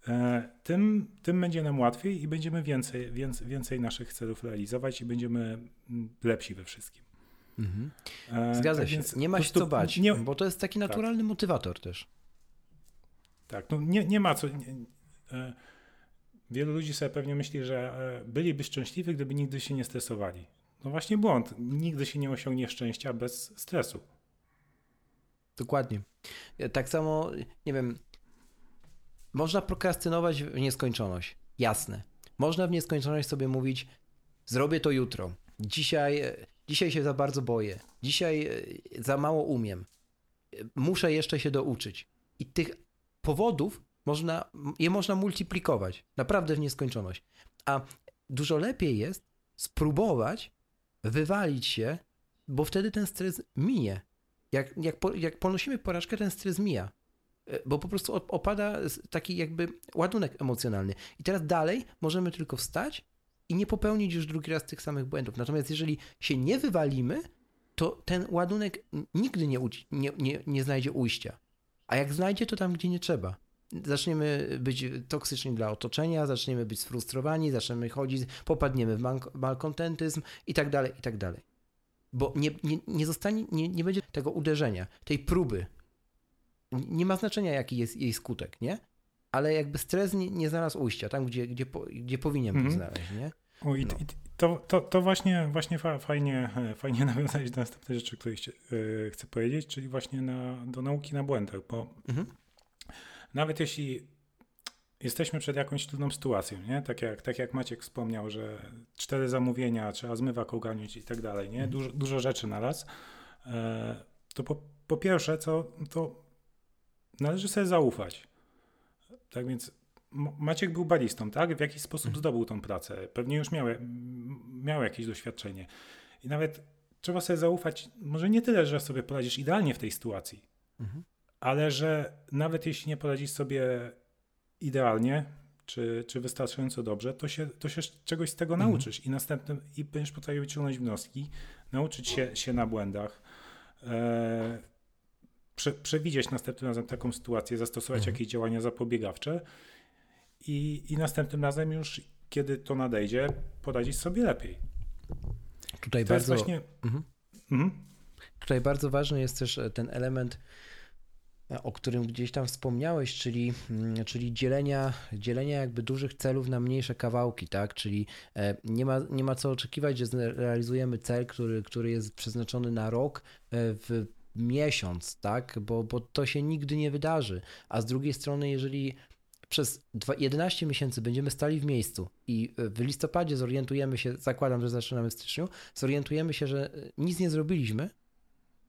e, tym, tym będzie nam łatwiej i będziemy więcej, więcej, więcej naszych celów realizować i będziemy mm, lepsi we wszystkim. Mhm. E, Zgadza tak się. Nie ma się co bać, nie, bo to jest taki tak. naturalny tak. motywator też. Tak, no nie, nie ma co. Nie, e, wielu ludzi sobie pewnie myśli, że e, byliby szczęśliwi, gdyby nigdy się nie stresowali. No właśnie błąd. Nigdy się nie osiągnie szczęścia bez stresu. Dokładnie. Tak samo, nie wiem, można prokrastynować w nieskończoność. Jasne. Można w nieskończoność sobie mówić, zrobię to jutro. Dzisiaj, dzisiaj się za bardzo boję. Dzisiaj e, za mało umiem. Muszę jeszcze się douczyć. I tych powodów można, je można multiplikować naprawdę w nieskończoność. A dużo lepiej jest spróbować wywalić się, bo wtedy ten stres minie. Jak, jak, jak ponosimy porażkę, ten stres mija. E, bo po prostu opada taki jakby ładunek emocjonalny. I teraz dalej możemy tylko wstać i nie popełnić już drugi raz tych samych błędów. Natomiast jeżeli się nie wywalimy, to ten ładunek nigdy nie, nie, nie, nie znajdzie ujścia. A jak znajdzie, to tam, gdzie nie trzeba. Zaczniemy być toksyczni dla otoczenia, zaczniemy być sfrustrowani, zaczniemy chodzić, popadniemy w malkontentyzm i tak dalej, i tak dalej. Bo nie, nie, nie zostanie, nie, nie będzie tego uderzenia, tej próby. Nie ma znaczenia, jaki jest jej skutek, nie? Ale jakby stres nie, nie znalazł ujścia tam, gdzie, gdzie, gdzie powinien mm znaleźć, nie? O, i, no. i to, to, to właśnie, właśnie fajnie, fajnie nawiązać do następnej rzeczy, której yy, chcę powiedzieć, czyli właśnie na, do nauki na błędach, bo mhm. Nawet jeśli jesteśmy przed jakąś trudną sytuacją, nie? Tak, jak, tak jak Maciek wspomniał, że cztery zamówienia, trzeba zmywak ogarnąć i tak dalej, nie? Mhm. Dużo, dużo rzeczy na raz, yy, to po, po pierwsze, co, to należy sobie zaufać. Tak więc Maciek był balistą, tak? W jakiś sposób mhm. zdobył tą pracę. Pewnie już miał, miał jakieś doświadczenie. I nawet trzeba sobie zaufać, może nie tyle, że sobie poradzisz idealnie w tej sytuacji, mhm. Ale że nawet jeśli nie poradzisz sobie idealnie, czy, czy wystarczająco dobrze, to się, to się czegoś z tego mhm. nauczysz i następnym, i będziesz potrafił wyciągnąć wnioski, nauczyć się, się na błędach, e, prze, przewidzieć następnym razem taką sytuację, zastosować mhm. jakieś działania zapobiegawcze i, i następnym razem już, kiedy to nadejdzie, poradzić sobie lepiej. Tutaj to bardzo. Właśnie... Mhm. Mhm. Tutaj bardzo ważny jest też e, ten element, o którym gdzieś tam wspomniałeś, czyli, mm, czyli dzielenia, dzielenia jakby dużych celów na mniejsze kawałki, tak? Czyli e, nie ma, nie ma co oczekiwać, że realizujemy cel, który, który jest przeznaczony na rok w miesiąc, tak? Bo, bo to się nigdy nie wydarzy. A z drugiej strony, jeżeli przez 11 miesięcy będziemy stali w miejscu i w listopadzie zorientujemy się, zakładam, że zaczynamy w styczniu, zorientujemy się, że nic nie zrobiliśmy,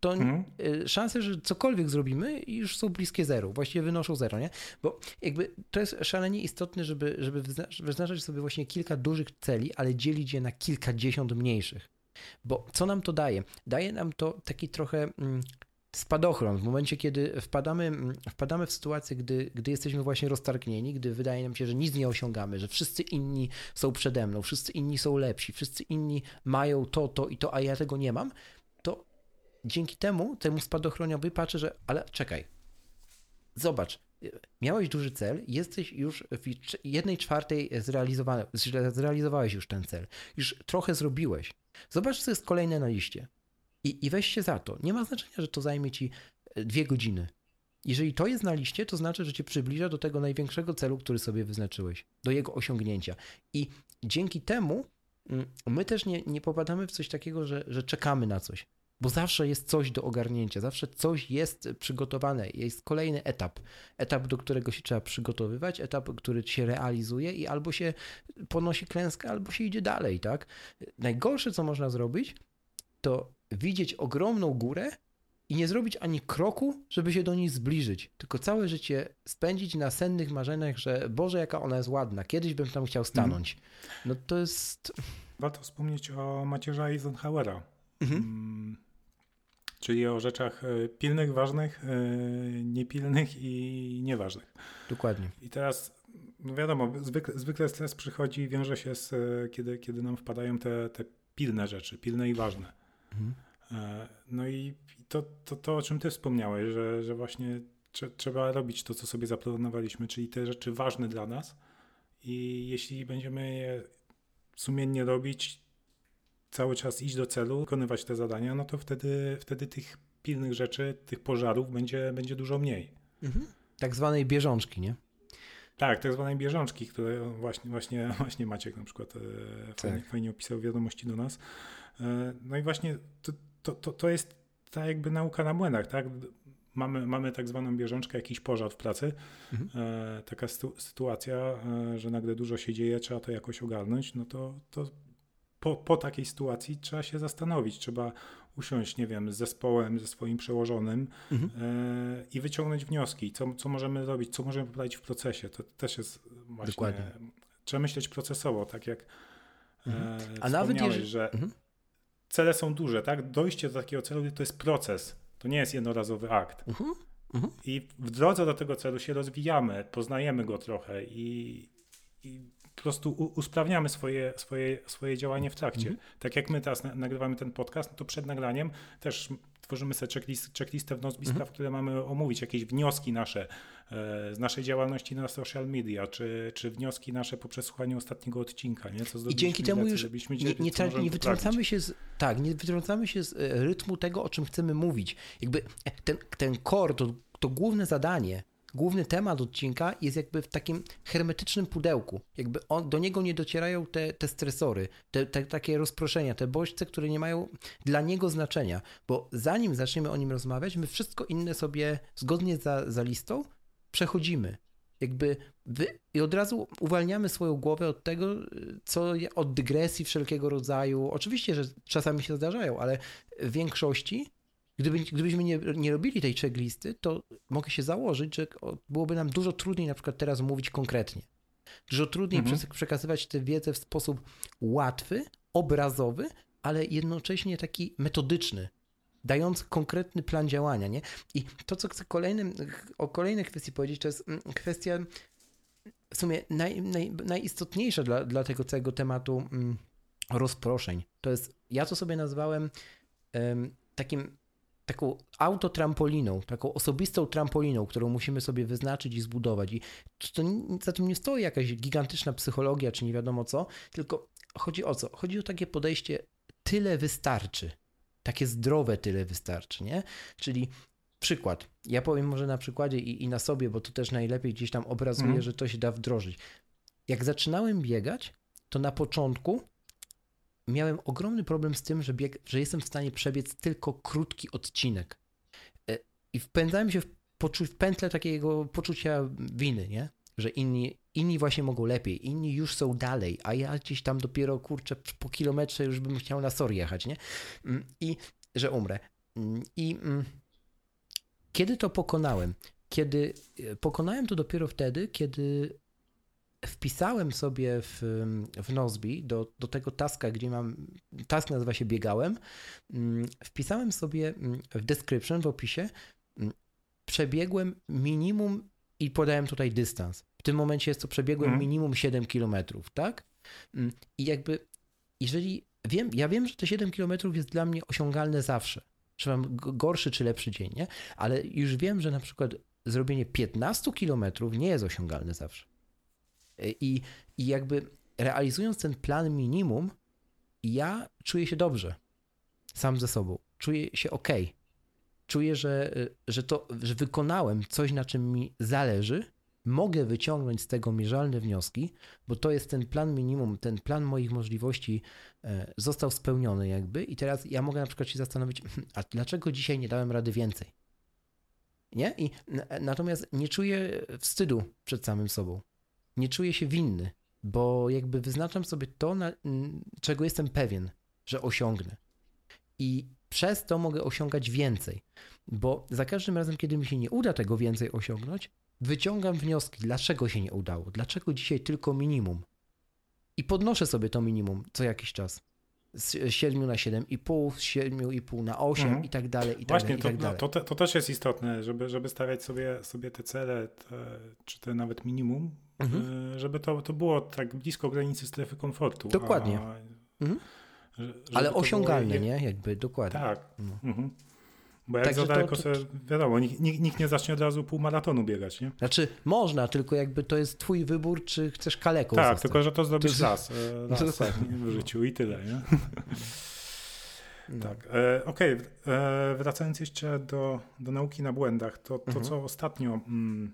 to mhm. szanse, że cokolwiek zrobimy, już są bliskie zeru, właściwie wynoszą zero, nie? Bo jakby to jest szalenie istotne, żeby, żeby wyznaczać sobie właśnie kilka dużych celi, ale dzielić je na kilkadziesiąt mniejszych. Bo co nam to daje? Daje nam to taki trochę mm, spadochron w momencie, kiedy wpadamy, mm, wpadamy w sytuację, gdy, gdy jesteśmy właśnie roztargnieni, gdy wydaje nam się, że nic nie osiągamy, że wszyscy inni są przede mną, wszyscy inni są lepsi, wszyscy inni mają to, to i to, a ja tego nie mam, dzięki temu, temu spadochroniowi patrzę, że ale czekaj, zobacz, miałeś duży cel, jesteś już w jednej czwartej zrealizowany, zrealizowałeś już ten cel, już trochę zrobiłeś. Zobacz, co jest kolejne na liście. I, I weź się za to. Nie ma znaczenia, że to zajmie ci e, dwie godziny. Jeżeli to jest na liście, to znaczy, że cię przybliża do tego największego celu, który sobie wyznaczyłeś, do jego osiągnięcia. I dzięki temu mm, my też nie, nie popadamy w coś takiego, że, że czekamy na coś bo zawsze jest coś do ogarnięcia, zawsze coś jest przygotowane, jest kolejny etap, etap, do którego się trzeba przygotowywać, etap, który się realizuje i albo się ponosi klęskę, albo się idzie dalej, tak? Najgorsze, co można zrobić, to widzieć ogromną górę i nie zrobić ani kroku, żeby się do niej zbliżyć, tylko całe życie spędzić na sennych marzeniach, że Boże, jaka ona jest ładna, kiedyś bym tam chciał stanąć. No to jest... Warto wspomnieć o macierza Eisenhowera. Mhm. Czyli o rzeczach e, pilnych, ważnych, e, niepilnych i nieważnych. Dokładnie. I teraz, no wiadomo, zwykle, zwykle stres przychodzi, wiąże się z, e, kiedy, kiedy nam wpadają te, te pilne rzeczy, pilne i ważne. Mhm. No i to, to, to, o czym ty wspomniałeś, że, że właśnie trzeba robić to, co sobie zaplanowaliśmy, czyli te rzeczy ważne dla nas i jeśli będziemy je sumiennie robić, cały czas iść do celu, wykonywać te zadania, no to wtedy, wtedy tych pilnych rzeczy, tych pożarów będzie, będzie dużo mniej. Mhm. Tak zwanej bieżączki, nie? Tak, tak zwanej bieżączki, które właśnie, właśnie, właśnie Maciek na przykład e, fajnie, tak. fajnie opisał wiadomości do nas. E, no i właśnie to, to, to, to jest ta jakby nauka na błędach, tak? Mamy, mamy tak zwaną bieżączkę, jakiś pożar w pracy, mhm. e, taka sytuacja, e, że nagle dużo się dzieje, trzeba to jakoś ogarnąć, no to, to po, po takiej sytuacji trzeba się zastanowić, trzeba usiąść, nie wiem, z zespołem, ze swoim przełożonym mhm. e, i wyciągnąć wnioski, co, co możemy zrobić, co możemy poprawić w procesie. To też jest właśnie, Dokładnie. trzeba myśleć procesowo, tak jak e, mhm. A nawet jeżeli... że mhm. cele są duże, tak? Dojście do takiego celu to jest proces, to nie jest jednorazowy akt. Mhm. mhm. I w drodze do tego celu się rozwijamy, poznajemy go trochę i, i po prostu usprawniamy swoje, swoje, swoje działanie w trakcie. Mhm. Tak jak my teraz nagrywamy ten podcast, no to przed nagraniem też tworzymy sobie checklist, checklistę w Nozbi mhm. spraw, które mamy omówić, jakieś wnioski nasze e, z naszej działalności na social media, czy, czy wnioski nasze po przesłuchaniu ostatniego odcinka, nie? Co I dzięki temu już nie, nie, nie, nie wytrącamy się z, tak, nie wytrącamy się z e, rytmu tego, o czym chcemy mówić. Jakby e, ten, ten core, to, to główne zadanie główny temat odcinka jest jakby w takim hermetycznym pudełku. Jakby on, do niego nie docierają te, te stresory, te, te, takie rozproszenia, te bodźce, które nie mają dla niego znaczenia. Bo zanim zaczniemy o nim rozmawiać, my wszystko inne sobie zgodnie za, za listą przechodzimy. Jakby wy, i od razu uwalniamy swoją głowę od tego, co od dygresji wszelkiego rodzaju. Oczywiście, że czasami się zdarzają, ale w większości Gdyby, gdybyśmy nie, nie robili tej checklisty, to mogę się założyć, że byłoby nam dużo trudniej na przykład teraz mówić konkretnie. Dużo trudniej mhm. przekazywać tę wiedzę w sposób łatwy, obrazowy, ale jednocześnie taki metodyczny, dający konkretny plan działania. Nie? I to, co chcę kolejnym, o kolejnej kwestii powiedzieć, to jest mm, kwestia w sumie naj, naj, najistotniejsza dla, dla tego całego tematu mm, rozproszeń. To jest, ja to sobie nazwałem um, takim taką autotrampoliną, taką osobistą trampoliną, którą musimy sobie wyznaczyć i zbudować. I to, za tym nie stoi jakaś gigantyczna psychologia, czy nie wiadomo co, tylko chodzi o co? Chodzi o takie podejście, tyle wystarczy. Takie zdrowe tyle wystarczy, nie? Czyli przykład. Ja powiem może na przykładzie i, i na sobie, bo to też najlepiej gdzieś tam obrazuje, mm. że to się da wdrożyć. Jak zaczynałem biegać, to na początku miałem ogromny problem z tym, że, bieg, że jestem w stanie przebiec tylko krótki odcinek. i wpędzałem się w, poczu- w pętlę takiego poczucia winy, nie? Że inni, inni właśnie mogą lepiej, inni już są dalej, a ja gdzieś tam dopiero, kurczę, po kilometrze już bym chciał na SOR jechać, nie? Mm, I że umrę. Mm, I mm, kiedy to pokonałem? Kiedy e, pokonałem to dopiero wtedy, kiedy wpisałem sobie w, w Nozbi do, do tego taska, gdzie mam, task nazywa się biegałem, mm, wpisałem sobie mm, w description, w opisie, mm, przebiegłem minimum i podałem tutaj dystans. W tym momencie jest to przebiegłem Mhm. minimum 7 km, tak? I jakby, jeżeli wiem, ja wiem, że te 7 km jest dla mnie osiągalne zawsze. Czy mam gorszy czy lepszy dzień, nie? Ale już wiem, że na przykład zrobienie 15 km nie jest osiągalne zawsze. I, I jakby realizując ten plan minimum, ja czuję się dobrze sam ze sobą. Czuję się ok. Czuję, że, że to, że wykonałem coś, na czym mi zależy. Mogę wyciągnąć z tego mierzalne wnioski, bo to jest ten plan minimum, ten plan moich możliwości e, został spełniony jakby i teraz ja mogę na przykład się zastanowić, a dlaczego dzisiaj nie dałem rady więcej? Nie? I natomiast nie czuję wstydu przed samym sobą nie czuję się winny, bo jakby wyznaczam sobie to, na, czego jestem pewien, że osiągnę. I przez to mogę osiągać więcej, bo za każdym razem, kiedy mi się nie uda tego więcej osiągnąć, wyciągam wnioski, dlaczego się nie udało, dlaczego dzisiaj tylko minimum. I podnoszę sobie to minimum co jakiś czas. Z 7 na 7,5, z 7,5 na 8 Mhm. i tak dalej, i tak Właśnie, dalej, i to, tak no, dalej. to, te- to też jest istotne, żeby, żeby stawiać sobie, sobie te cele, te, czy te nawet minimum, Mhm. y, żeby to, to było tak blisko granicy strefy komfortu. Dokładnie. A, Mhm. Ale to było osiągalne, je- nie? Jakby dokładnie. Tak. No. Mhm. Bo jak Także za to- daleko to- sobie, wiadomo, nikt, nikt, nie zacznie od razu półmaratonu biegać, nie? Znaczy, można, tylko jakby to jest twój wybór, czy chcesz kaleką Tak, zostać. tylko że to zrobisz To- raz, raz w życiu i tyle, nie? No. Tak. E, Okej, e, wracając jeszcze do, do nauki na błędach, to, to Mhm. co ostatnio, mm,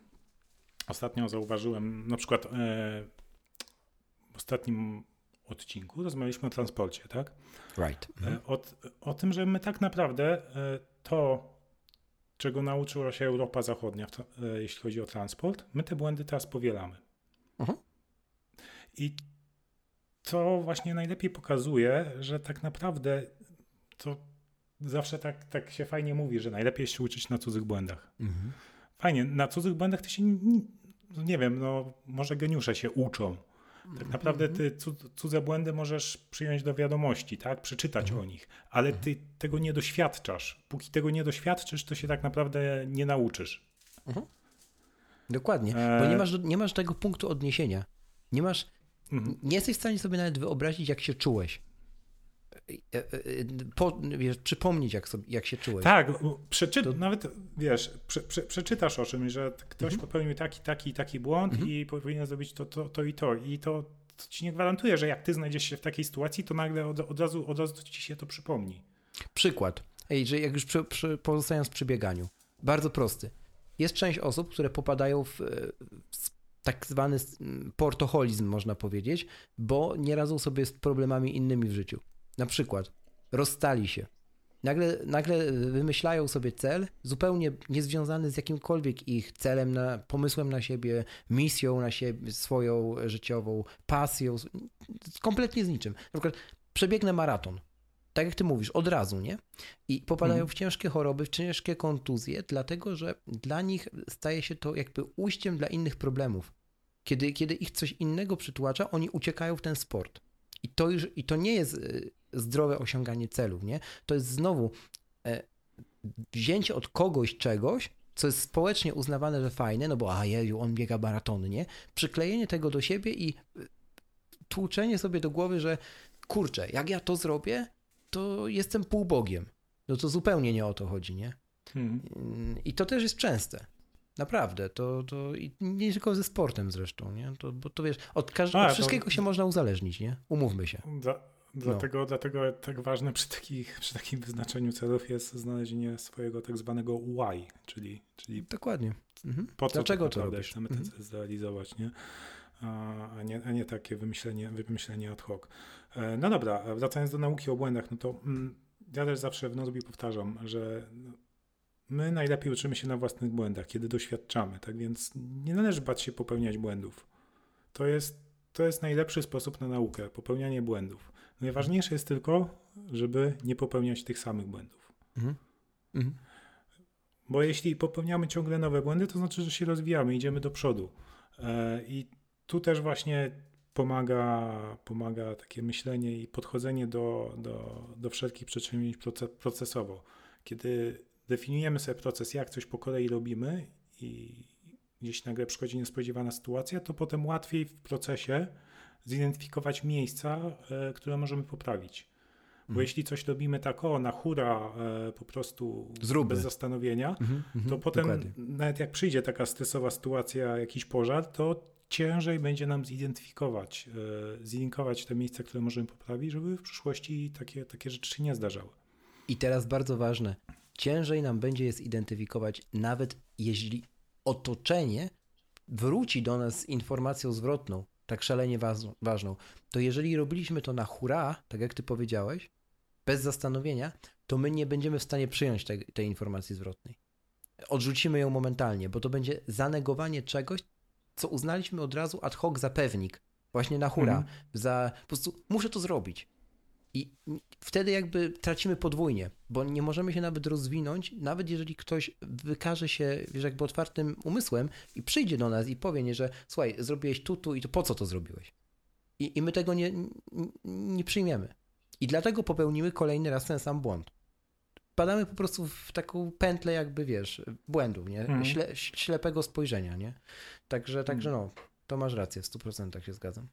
ostatnio zauważyłem, na przykład e, w ostatnim odcinku rozmawialiśmy o transporcie, tak? Right. Mhm. E, o, o tym, że my tak naprawdę e, to, czego nauczyła się Europa Zachodnia, jeśli chodzi o transport, my te błędy teraz powielamy. Mhm. I to właśnie najlepiej pokazuje, że tak naprawdę to zawsze tak, tak się fajnie mówi, że najlepiej się uczyć na cudzych błędach. Mhm. Fajnie, na cudzych błędach to się, nie, nie wiem, no może geniusze się uczą. Tak naprawdę ty cud- cudze błędy możesz przyjąć do wiadomości, tak? Przeczytać Mhm. o nich, ale ty tego nie doświadczasz. Póki tego nie doświadczysz, to się tak naprawdę nie nauczysz. Dokładnie, bo E, nie masz, nie masz tego punktu odniesienia. Nie masz, Mhm. nie jesteś w stanie sobie nawet wyobrazić, jak się czułeś. E, e, Po, wiesz, przypomnieć, jak, sobie, jak się czułeś. Tak, przeczy... To- nawet wiesz, prze, prze, przeczytasz o czymś, że ktoś Mhm. popełnił taki, taki taki błąd Mhm. i powinien zrobić to, to, to i to. I to, to ci nie gwarantuje, że jak ty znajdziesz się w takiej sytuacji, to nagle od, od, razu, od razu ci się to przypomni. Przykład. Ej, że jak już przy, przy, pozostając przy bieganiu. Bardzo prosty. Jest część osób, które popadają w, e, w tak zwany portoholizm, można powiedzieć, bo nie radzą sobie z problemami innymi w życiu. Na przykład rozstali się. Nagle, nagle wymyślają sobie cel zupełnie niezwiązany z jakimkolwiek ich celem, na, pomysłem na siebie, misją na siebie, swoją życiową, pasją, kompletnie z niczym. Na przykład przebiegnę maraton. Tak jak ty mówisz, od razu, nie? I popadają Mhm. w ciężkie choroby, w ciężkie kontuzje, dlatego że dla nich staje się to jakby ujściem dla innych problemów. Kiedy, kiedy ich coś innego przytłacza, oni uciekają w ten sport. I to już, i to nie jest y, zdrowe osiąganie celów, nie? To jest znowu e, wzięcie od kogoś czegoś, co jest społecznie uznawane, że fajne, no bo a jeju, on biega maratony, nie? Przyklejenie tego do siebie i y, tłuczenie sobie do głowy, że kurczę, jak ja to zrobię, to jestem półbogiem. No to zupełnie nie o to chodzi, nie? Mhm. I to też jest częste. Naprawdę, to, to i nie tylko ze sportem zresztą, nie? To, bo to wiesz, od, każdego, od to- wszystkiego się można uzależnić, nie? Umówmy się. Dla, dlatego, dlatego tak ważne przy, takich, przy takim wyznaczeniu celów jest znalezienie swojego tak zwanego why, czyli, czyli Dokładnie. Mhm. po co Dlaczego tak to naprawdę chcemy ten Mhm. cel zrealizować, nie? A, nie? a nie takie wymyślenie, wymyślenie ad hoc. E, No dobra, wracając do nauki o błędach, no to mm, ja też zawsze w Nozbi powtarzam, że no, my najlepiej uczymy się na własnych błędach, kiedy doświadczamy, tak więc nie należy bać się popełniać błędów. To jest, to jest najlepszy sposób na naukę, popełnianie błędów. Najważniejsze jest tylko, żeby nie popełniać tych samych błędów. Mhm. Mhm. Bo jeśli popełniamy ciągle nowe błędy, to znaczy, że się rozwijamy, idziemy do przodu. E, I tu też właśnie pomaga, pomaga takie myślenie i podchodzenie do, do, do wszelkich przedsięwzięć procesowo. Kiedy definiujemy sobie proces, jak coś po kolei robimy i gdzieś nagle przychodzi niespodziewana sytuacja, to potem łatwiej w procesie zidentyfikować miejsca, e, które możemy poprawić. Bo mhm. jeśli coś robimy tak, o, na hura, e, po prostu Zróbmy. bez zastanowienia, mhm, mhm, to potem dokładnie. nawet jak przyjdzie taka stresowa sytuacja, jakiś pożar, to ciężej będzie nam zidentyfikować, e, zlinkować te miejsca, które możemy poprawić, żeby w przyszłości takie, takie rzeczy się nie zdarzały. I teraz bardzo ważne, ciężej nam będzie je zidentyfikować, nawet jeśli otoczenie wróci do nas z informacją zwrotną, tak szalenie ważną, to jeżeli robiliśmy to na hura, tak jak ty powiedziałeś, bez zastanowienia, to my nie będziemy w stanie przyjąć tej, tej informacji zwrotnej. Odrzucimy ją momentalnie, bo to będzie zanegowanie czegoś, co uznaliśmy od razu ad hoc za pewnik, właśnie na hura, mhm. za po prostu muszę to zrobić. I wtedy jakby tracimy podwójnie, bo nie możemy się nawet rozwinąć, nawet jeżeli ktoś wykaże się, wiesz, jakby otwartym umysłem i przyjdzie do nas i powie, nie, że słuchaj, zrobiłeś tu, tu i to po co to zrobiłeś? I, i my tego nie, nie przyjmiemy. I dlatego popełnimy kolejny raz ten sam błąd. Padamy po prostu w taką pętlę jakby, wiesz, błędu, nie? Mhm. Śle, ślepego spojrzenia, nie? Także, także no, to masz rację, w 100% się zgadzam.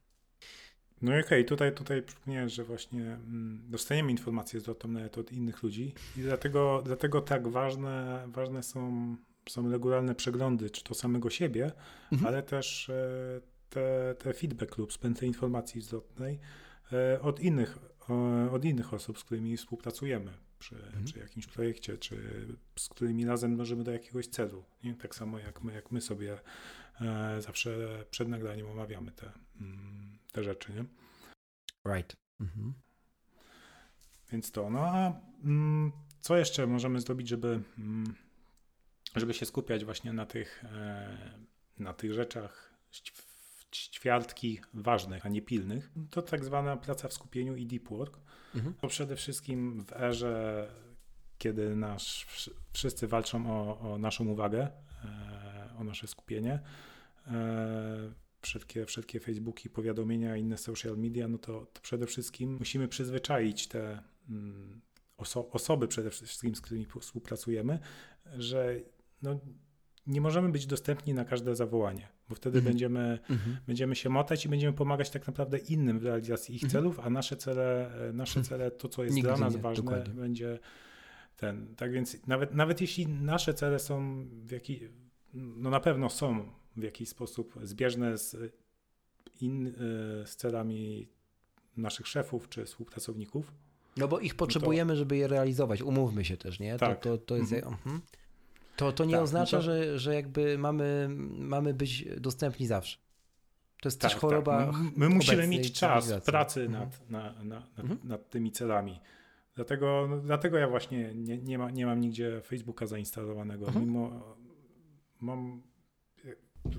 No i okej, okay, tutaj, tutaj przypomniałeś, że właśnie mm, dostajemy informacje zwrotną nawet od innych ludzi i dlatego, dlatego tak ważne, ważne są, są regularne przeglądy, czy to samego siebie, mhm. ale też e, te, te feedback lub spędzenie informacji zwrotnej e, od innych, od innych osób, z którymi współpracujemy przy, mhm. przy jakimś projekcie, czy z którymi razem dążymy do jakiegoś celu. Nie? Tak samo jak my, jak my sobie e, zawsze przed nagraniem omawiamy te, mm, te rzeczy. Nie? Right. Mhm. Więc to. No a mm, co jeszcze możemy zrobić, żeby, mm, żeby się skupiać właśnie na tych, e, na tych rzeczach ćwiartki ważnych, a nie pilnych? To tak zwana praca w skupieniu i deep work. Mhm. To przede wszystkim w erze, kiedy nasz, wszyscy walczą o, o naszą uwagę, e, o nasze skupienie, e, wszystkie, wszystkie Facebooki, powiadomienia, inne social media, no to, to przede wszystkim musimy przyzwyczaić te mm, oso osoby przede wszystkim, z którymi współpracujemy, że no, nie możemy być dostępni na każde zawołanie, bo wtedy mhm. będziemy, mhm. będziemy się motać i będziemy pomagać tak naprawdę innym w realizacji ich mhm. celów, a nasze cele, nasze mhm. cele, to co jest Nigdy dla nas nie, ważne, dokładnie. będzie ten. Tak więc nawet, nawet jeśli nasze cele są w jakiś, no na pewno są w jakiś sposób zbieżne z, in, e, z celami naszych szefów czy współpracowników. No bo ich potrzebujemy, to... żeby je realizować. Umówmy się też, nie? Tak. To, to, to jest. Mhm. mhm. To, to nie tak, oznacza, no to... Że, że jakby mamy, mamy być dostępni zawsze. To jest tak, też choroba. Tak. My, my musimy mieć czas pracy mhm. nad, na, na, nad, mhm. nad tymi celami. Dlatego, dlatego ja właśnie nie, nie, ma, nie mam nigdzie Facebooka zainstalowanego. Mhm. Mimo mam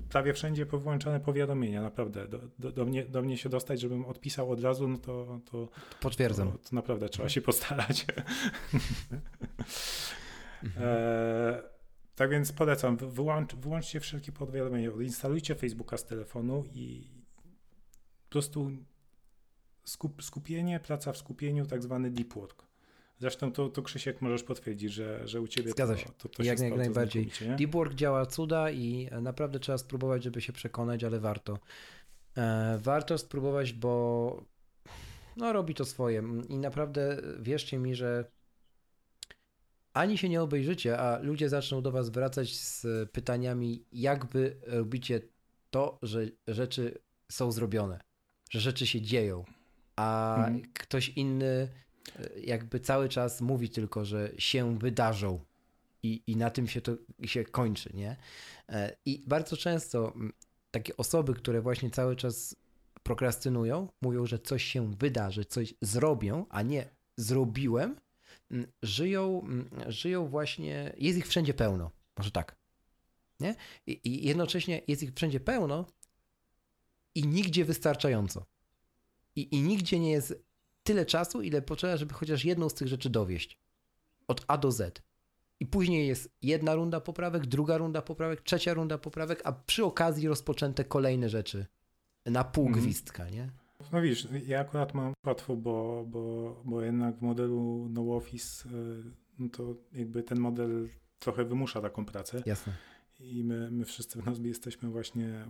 prawie wszędzie powłączane powiadomienia, naprawdę. Do, do, do, mnie, do mnie się dostać, żebym odpisał od razu, no to. to Potwierdzam. To, to naprawdę trzeba się postarać. e, tak więc polecam, wyłącz, wyłączcie wszelkie powiadomienia, instalujcie Facebooka z telefonu i po prostu skup, skupienie, praca w skupieniu, tak zwany deep work. Zresztą to, to Krzysiek możesz potwierdzić, że, że u ciebie Zgadza się. To, to, to jak, jak najbardziej. Deep Work działa cuda i naprawdę trzeba spróbować, żeby się przekonać, ale warto. E, warto spróbować, bo no, robi to swoje i naprawdę wierzcie mi, że ani się nie obejrzycie, a ludzie zaczną do was wracać z pytaniami, jak wy robicie to, że rzeczy są zrobione, że rzeczy się dzieją, a mhm. ktoś inny jakby cały czas mówi tylko, że się wydarzą i, i na tym się to się kończy, nie? E, I bardzo często takie osoby, które właśnie cały czas prokrastynują, mówią, że coś się wydarzy, coś zrobią, a nie zrobiłem, mm, żyją, mm, żyją właśnie, jest ich wszędzie pełno, może tak, nie? I, I jednocześnie jest ich wszędzie pełno i nigdzie wystarczająco. I, I nigdzie nie jest tyle czasu, ile potrzeba, żeby chociaż jedną z tych rzeczy dowieść. Od A do Z. I później jest jedna runda poprawek, druga runda poprawek, trzecia runda poprawek, a przy okazji rozpoczęte kolejne rzeczy na pół Mhm. gwizdka, nie? No widzisz, ja akurat mam łatwo, bo, bo, bo jednak w modelu no office, y, no to jakby ten model trochę wymusza taką pracę Jasne. i my, my wszyscy w Nozbi jesteśmy właśnie mm,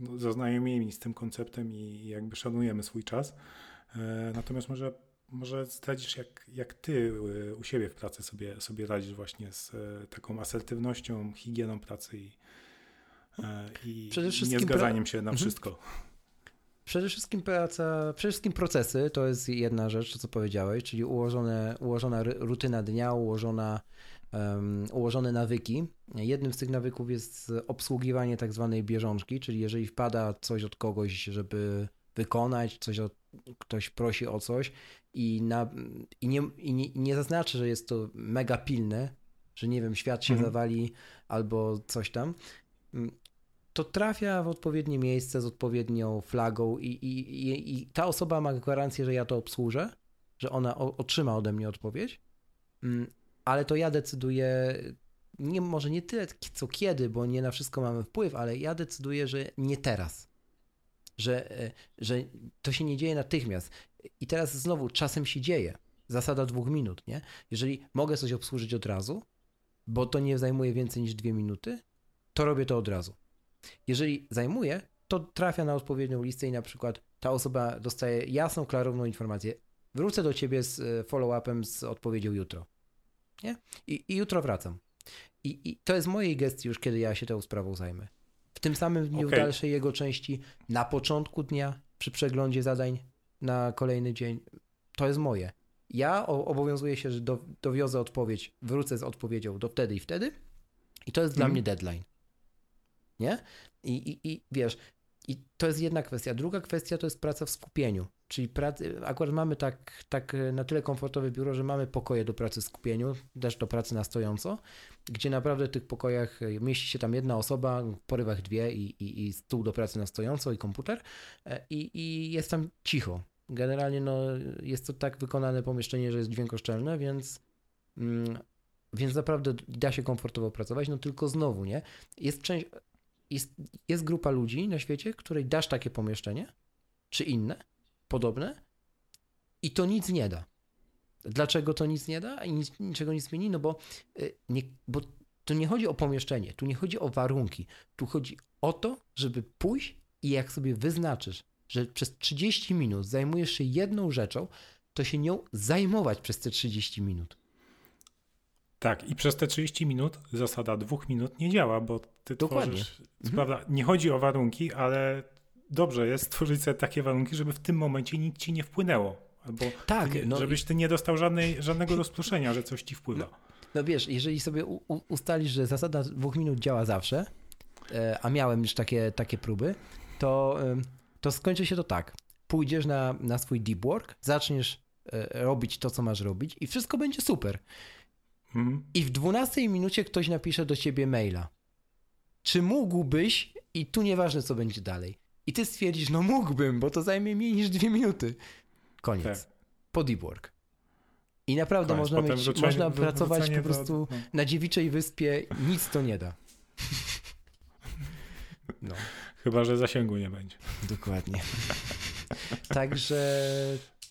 no, zaznajomieni z tym konceptem i jakby szanujemy swój czas. E, Natomiast może, może zdradzisz, jak, jak ty y, u siebie w pracy sobie, sobie radzisz właśnie z e, taką asertywnością, higieną pracy i, e, i niezgadzaniem się na Mhm. wszystko. Przede wszystkim praca, przede wszystkim procesy to jest jedna rzecz, to co powiedziałeś, czyli ułożone, ułożona rutyna dnia, ułożona, um, ułożone nawyki. Jednym z tych nawyków jest obsługiwanie tak zwanej bieżączki, czyli jeżeli wpada coś od kogoś, żeby wykonać, coś od, ktoś prosi o coś i, na, i, nie, i nie, nie zaznaczy, że jest to mega pilne, że nie wiem, świat się Mhm. zawali albo coś tam, mm, to trafia w odpowiednie miejsce z odpowiednią flagą i, i, i, i ta osoba ma gwarancję, że ja to obsłużę, że ona o, otrzyma ode mnie odpowiedź, Mm, ale to ja decyduję, nie, może nie tyle co kiedy, bo nie na wszystko mamy wpływ, ale ja decyduję, że nie teraz. Że, e, że to się nie dzieje natychmiast. I teraz znowu czasem się dzieje. Zasada dwóch minut, nie? Jeżeli mogę coś obsłużyć od razu, bo to nie zajmuje więcej niż dwie minuty, to robię to od razu. Jeżeli zajmuje, to trafia na odpowiednią listę i na przykład ta osoba dostaje jasną, klarowną informację. Wrócę do ciebie z e, follow-upem z odpowiedzią jutro. Nie? I, i jutro wracam. I, I to jest mojej gestii już, kiedy ja się tą sprawą zajmę. W tym samym dniu, w Okej. dalszej jego części, na początku dnia, przy przeglądzie zadań na kolejny dzień, to jest moje. Ja obowiązuję się, że do, dowiozę odpowiedź, wrócę z odpowiedzią do wtedy i wtedy i to jest dla Mhm. mnie deadline. Nie? I, i, I wiesz, i to jest jedna kwestia. Druga kwestia to jest praca w skupieniu. Czyli pracy, akurat mamy tak, tak na tyle komfortowe biuro, że mamy pokoje do pracy w skupieniu, też do pracy na stojąco, gdzie naprawdę w tych pokojach mieści się tam jedna osoba, w porywach dwie i, i, i stół do pracy na stojąco i komputer e, i, i jest tam cicho. Generalnie no, jest to tak wykonane pomieszczenie, że jest dźwiękoszczelne, więc, mm, więc naprawdę da się komfortowo pracować, no tylko znowu, nie? Jest część, jest, jest grupa ludzi na świecie, której dasz takie pomieszczenie, czy inne, podobne, i to nic nie da. Dlaczego to nic nie da i nic, niczego nie zmieni? No bo, y, nie, bo tu nie chodzi o pomieszczenie, tu nie chodzi o warunki, tu chodzi o to, żeby pójść i jak sobie wyznaczysz, że przez 30 minut zajmujesz się jedną rzeczą, to się nią zajmować przez te 30 minut. Tak, i przez te 30 minut zasada dwóch minut nie działa, bo ty Dokładnie. tworzysz. Mhm. prawda, nie chodzi o warunki, ale dobrze jest stworzyć sobie takie warunki, żeby w tym momencie nic ci nie wpłynęło. Albo Tak, ty no żebyś ty nie dostał żadnej, żadnego rozproszenia, że coś ci wpływa. No wiesz, jeżeli sobie u, ustalisz, że zasada dwóch minut działa zawsze, e, a miałem już takie, takie próby, to, em, to skończy się to tak. Pójdziesz na, na swój deep work, zaczniesz e, robić to, co masz robić i wszystko będzie super. Mhm. I w 12 minucie ktoś napisze do ciebie maila. Czy mógłbyś? I tu nieważne, co będzie dalej. I ty stwierdzisz, no mógłbym, bo to zajmie mniej niż dwie minuty. Koniec. Tak. Po deep work. I naprawdę Koniec. można, Potem mieć, wrócenie- można pracować po do- prostu no. na dziewiczej wyspie, nic to nie da. No, Chyba, że zasięgu nie będzie. dokładnie. Także,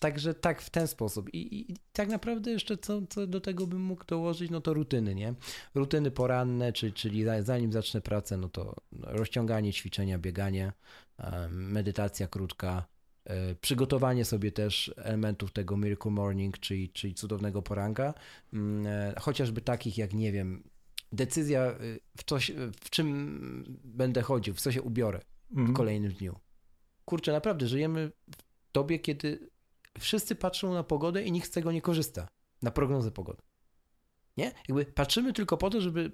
także tak w ten sposób. I, i, tak naprawdę jeszcze co, co do tego bym mógł dołożyć, no to rutyny, nie? Rutyny poranne, czyli, czyli za- zanim zacznę pracę, no to rozciąganie, ćwiczenia, bieganie, e, medytacja krótka, e, przygotowanie sobie też elementów tego Miracle Morning, czyli, czyli cudownego poranka, Mm, e, chociażby takich jak, nie wiem, decyzja y, w, coś, w czym będę chodził, w co się ubiorę w Mhm. kolejnym dniu. Kurczę, naprawdę żyjemy w dobie, kiedy wszyscy patrzą na pogodę i nikt z tego nie korzysta. Na prognozę pogody. Nie? Jakby patrzymy tylko po to, żeby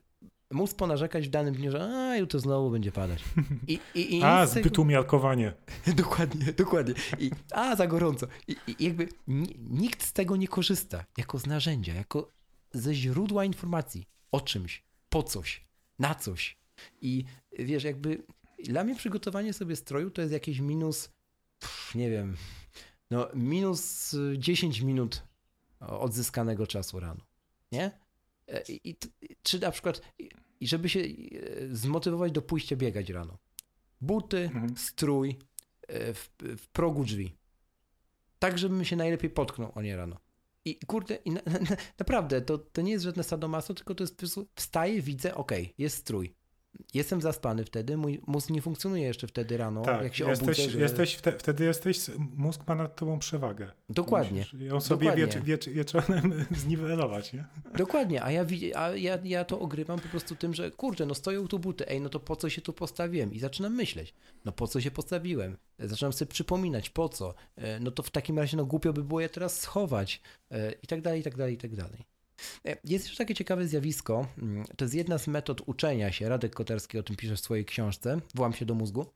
móc ponarzekać w danym dniu, że a, jutro znowu będzie padać. I, i, i a, zbyt tego... umiarkowanie. dokładnie, dokładnie. I, a, za gorąco. I, I, jakby nikt z tego nie korzysta jako z narzędzia, jako ze źródła informacji o czymś, po coś, na coś. I wiesz, jakby dla mnie przygotowanie sobie stroju to jest jakieś minus, pff, nie wiem, no minus 10 minut odzyskanego czasu rano. Nie? E, I, czy na przykład, i żeby się e, zmotywować do pójścia biegać rano. Buty, mhm. strój e, w, w, progu drzwi. Tak, żebym się najlepiej potknął o nie rano. I kurde, i na, na, naprawdę, to, to nie jest żadne sadomaso, tylko to jest wstaję, widzę, okej, okay, jest strój. Jestem zaspany wtedy, mój mózg nie funkcjonuje jeszcze wtedy rano, tak, jak się jesteś, obudzę. Że... Jesteś, wtedy jesteś, mózg ma nad tobą przewagę. Dokładnie. Musisz ją sobie wiecz, wiecz, wieczorem zniwelować, nie? Dokładnie, a, ja, a ja, ja to ogrywam po prostu tym, że kurczę, no stoją tu buty, ej, no to po co się tu postawiłem? I zaczynam myśleć, no po co się postawiłem? Zaczynam sobie przypominać, po co? E, no to w takim razie, no głupio by było je teraz schować e, i tak dalej, i tak dalej, i tak dalej. E, jest jeszcze takie ciekawe zjawisko. Mm, to jest jedna z metod uczenia się. Radek Koterski o tym pisze w swojej książce. Włam się do mózgu.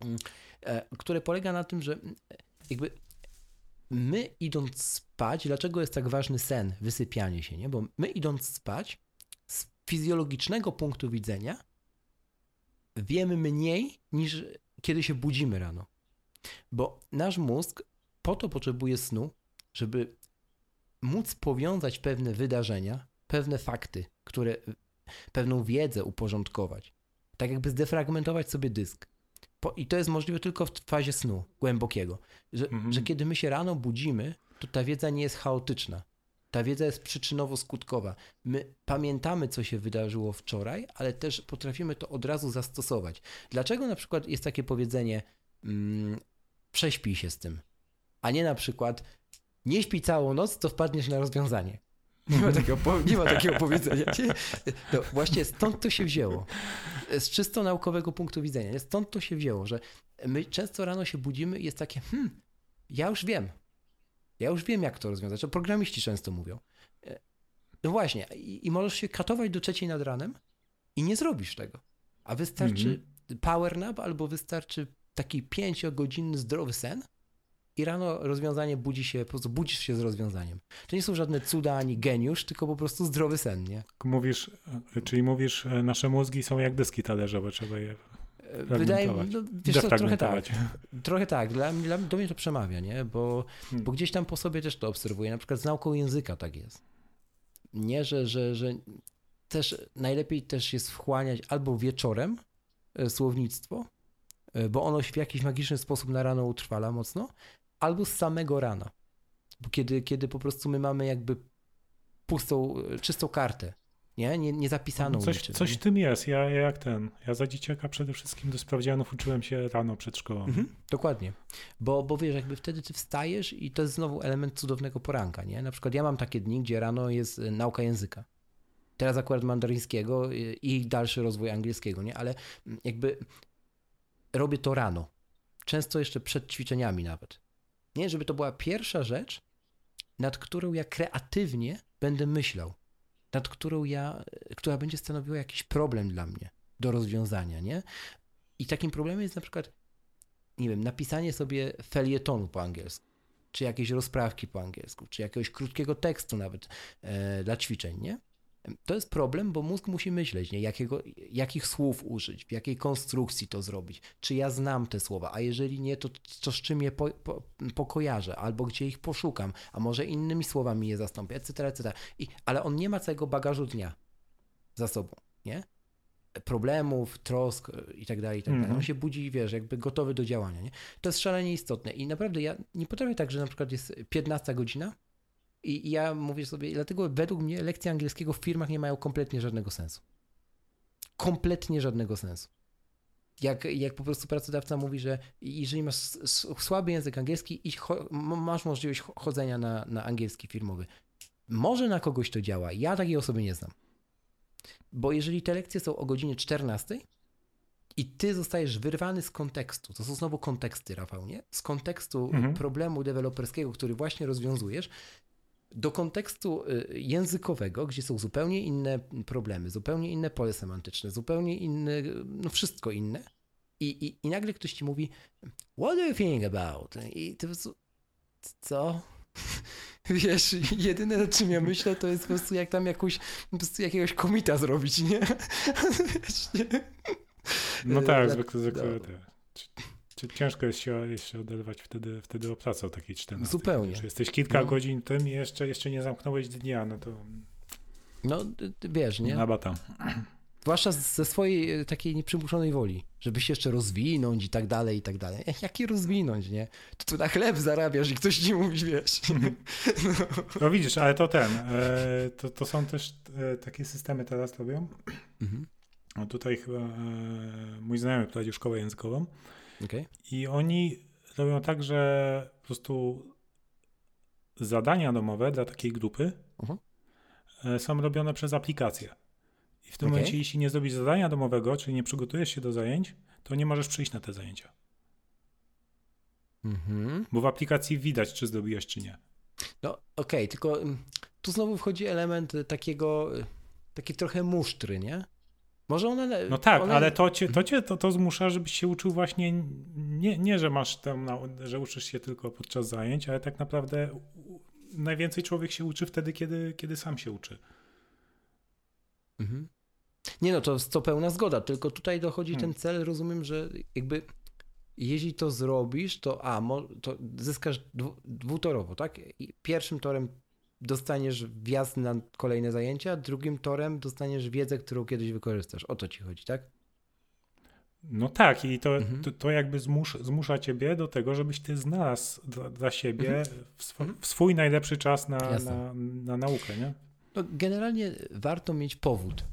Mm, e, które polega na tym, że mm, jakby my idąc spać, dlaczego jest tak ważny sen, wysypianie się, nie? Bo my idąc spać, z fizjologicznego punktu widzenia, wiemy mniej niż kiedy się budzimy rano. Bo nasz mózg po to potrzebuje snu, żeby móc powiązać pewne wydarzenia, pewne fakty, które, pewną wiedzę uporządkować. Tak jakby zdefragmentować sobie dysk. Po, I to jest możliwe tylko w fazie snu głębokiego. Że, mhm. że kiedy my się rano budzimy, to ta wiedza nie jest chaotyczna. Ta wiedza jest przyczynowo-skutkowa. My pamiętamy, co się wydarzyło wczoraj, ale też potrafimy to od razu zastosować. Dlaczego na przykład jest takie powiedzenie, mm, prześpij się z tym, a nie na przykład nie śpi całą noc, to wpadniesz na rozwiązanie. Nie ma takiego, nie ma takiego powiedzenia. No, właśnie stąd to się wzięło. Z czysto naukowego punktu widzenia. Stąd to się wzięło, że my często rano się budzimy i jest takie, hmm, ja już wiem. Ja już wiem, jak to rozwiązać. To programiści często mówią. No właśnie, i, i możesz się katować do trzeciej nad ranem i nie zrobisz tego. A wystarczy mm -hmm. power nap albo wystarczy taki pięciogodzinny zdrowy sen i rano rozwiązanie budzi się, po prostu budzisz się z rozwiązaniem. To nie są żadne cuda ani geniusz, tylko po prostu zdrowy sen, nie? Mówisz, e, czyli mówisz, e, nasze mózgi są jak deski talerzowe, trzeba je e, Wydaje mi no, wiesz co, trochę tak. Trochę tak. Dla, dla, do mnie to przemawia, nie? Bo, hmm. bo gdzieś tam po sobie też to obserwuję. Na przykład z nauką języka tak jest. Nie, że, że, że też najlepiej też jest wchłaniać albo wieczorem słownictwo, bo ono się w jakiś magiczny sposób na rano utrwala mocno, albo z samego rana. Bo kiedy, kiedy po prostu my mamy jakby pustą, czystą kartę, nie? Nie, nie zapisaną coś, niczym, coś w tym jest. Ja, ja jak ten. Ja za dzieciaka przede wszystkim do sprawdzianów uczyłem się rano przed szkołą. Mhm, dokładnie. Bo, bo wiesz, jakby wtedy ty wstajesz i to jest znowu element cudownego poranka, nie? Na przykład ja mam takie dni, gdzie rano jest y, nauka języka. Teraz akurat mandaryńskiego y, i dalszy rozwój angielskiego, nie? Ale mm, jakby robię to rano. Często jeszcze przed ćwiczeniami nawet. Nie, żeby to była pierwsza rzecz, nad którą ja kreatywnie będę myślał, nad którą ja, która będzie stanowiła jakiś problem dla mnie do rozwiązania, nie? I takim problemem jest na przykład, nie wiem, napisanie sobie felietonu po angielsku, czy jakieś rozprawki po angielsku, czy jakiegoś krótkiego tekstu nawet e, dla ćwiczeń, nie? To jest problem, bo mózg musi myśleć, nie? Jakiego, jakich słów użyć, w jakiej konstrukcji to zrobić, czy ja znam te słowa, a jeżeli nie, to, to z czym je po, po, pokojarzę, albo gdzie ich poszukam, a może innymi słowami je zastąpię, etc., etc. I, ale on nie ma całego bagażu dnia za sobą, nie? Problemów, trosk i tak dalej, i tak dalej. On mhm. się budzi, wiesz, jakby gotowy do działania, nie? To jest szalenie istotne i naprawdę ja nie potrafię tak, że na przykład jest 15 godzina, i, ja mówię sobie, dlatego według mnie lekcje angielskiego w firmach nie mają kompletnie żadnego sensu. Kompletnie żadnego sensu. Jak, jak po prostu pracodawca mówi, że jeżeli masz słaby język angielski, i masz możliwość chodzenia na, na angielski firmowy. Może na kogoś to działa. Ja takiej osoby nie znam. Bo jeżeli te lekcje są o godzinie 14 i ty zostajesz wyrwany z kontekstu, to są znowu konteksty, Rafał, nie? Z kontekstu mhm. problemu deweloperskiego, który właśnie rozwiązujesz, do kontekstu y, językowego, gdzie są zupełnie inne problemy, zupełnie inne pole semantyczne, zupełnie inne, no wszystko inne. I, i, I nagle ktoś ci mówi, what do you think about? I ty po prostu, co? Wiesz, jedyne na czym ja myślę, to jest po prostu jak tam jakąś, po prostu jakiegoś komita zrobić, nie? Wiesz, nie? No tak, zwykle, zwykle no. Ciężko jest się jeszcze oderwać wtedy, wtedy od pracy o takiej 14. Zupełnie. Czy jesteś kilka no. godzin tym i jeszcze, jeszcze nie zamknąłeś dnia, no to... No, wiesz, nie? Nabata. Zwłaszcza ze swojej e, takiej nieprzymuszonej woli, żeby się jeszcze rozwinąć i tak dalej, i tak dalej. Jaki rozwinąć, nie? To tu na chleb zarabiasz i ktoś ci mówi, wiesz. No, no widzisz, ale to ten, e, to, to są też e, takie systemy teraz robią. Mhm. No tutaj chyba mój znajomy prowadził szkołę językową okay. i oni robią tak, że po prostu zadania domowe dla takiej grupy uh -huh. są robione przez aplikację. I w tym okay. momencie, jeśli nie zrobisz zadania domowego, czyli nie przygotujesz się do zajęć, to nie możesz przyjść na te zajęcia. Mhm. Bo w aplikacji widać, czy zrobiłeś, czy nie. No okej, okay, tylko mm, tu znowu wchodzi element takiego, taki trochę musztry, nie? Może one. No tak, one... ale to cię, to, cię to, to zmusza, żebyś się uczył właśnie. Nie, nie że masz tam, że uczysz się tylko podczas zajęć, ale tak naprawdę najwięcej człowiek się uczy wtedy, kiedy, kiedy sam się uczy. Mhm. Nie no, to, to pełna zgoda, tylko tutaj dochodzi hmm. ten cel, rozumiem, że jakby jeśli to zrobisz, to a, to zyskasz dwutorowo, tak? Pierwszym torem dostaniesz wjazd na kolejne zajęcia, drugim torem dostaniesz wiedzę, którą kiedyś wykorzystasz. O to ci chodzi, tak? No tak, i to, mhm. to, to, jakby zmus, zmusza ciebie do tego, żebyś ty znalazł dla, dla siebie mhm. w, sw w, swój najlepszy czas na, na, na, naukę, nie? No, generalnie warto mieć powód.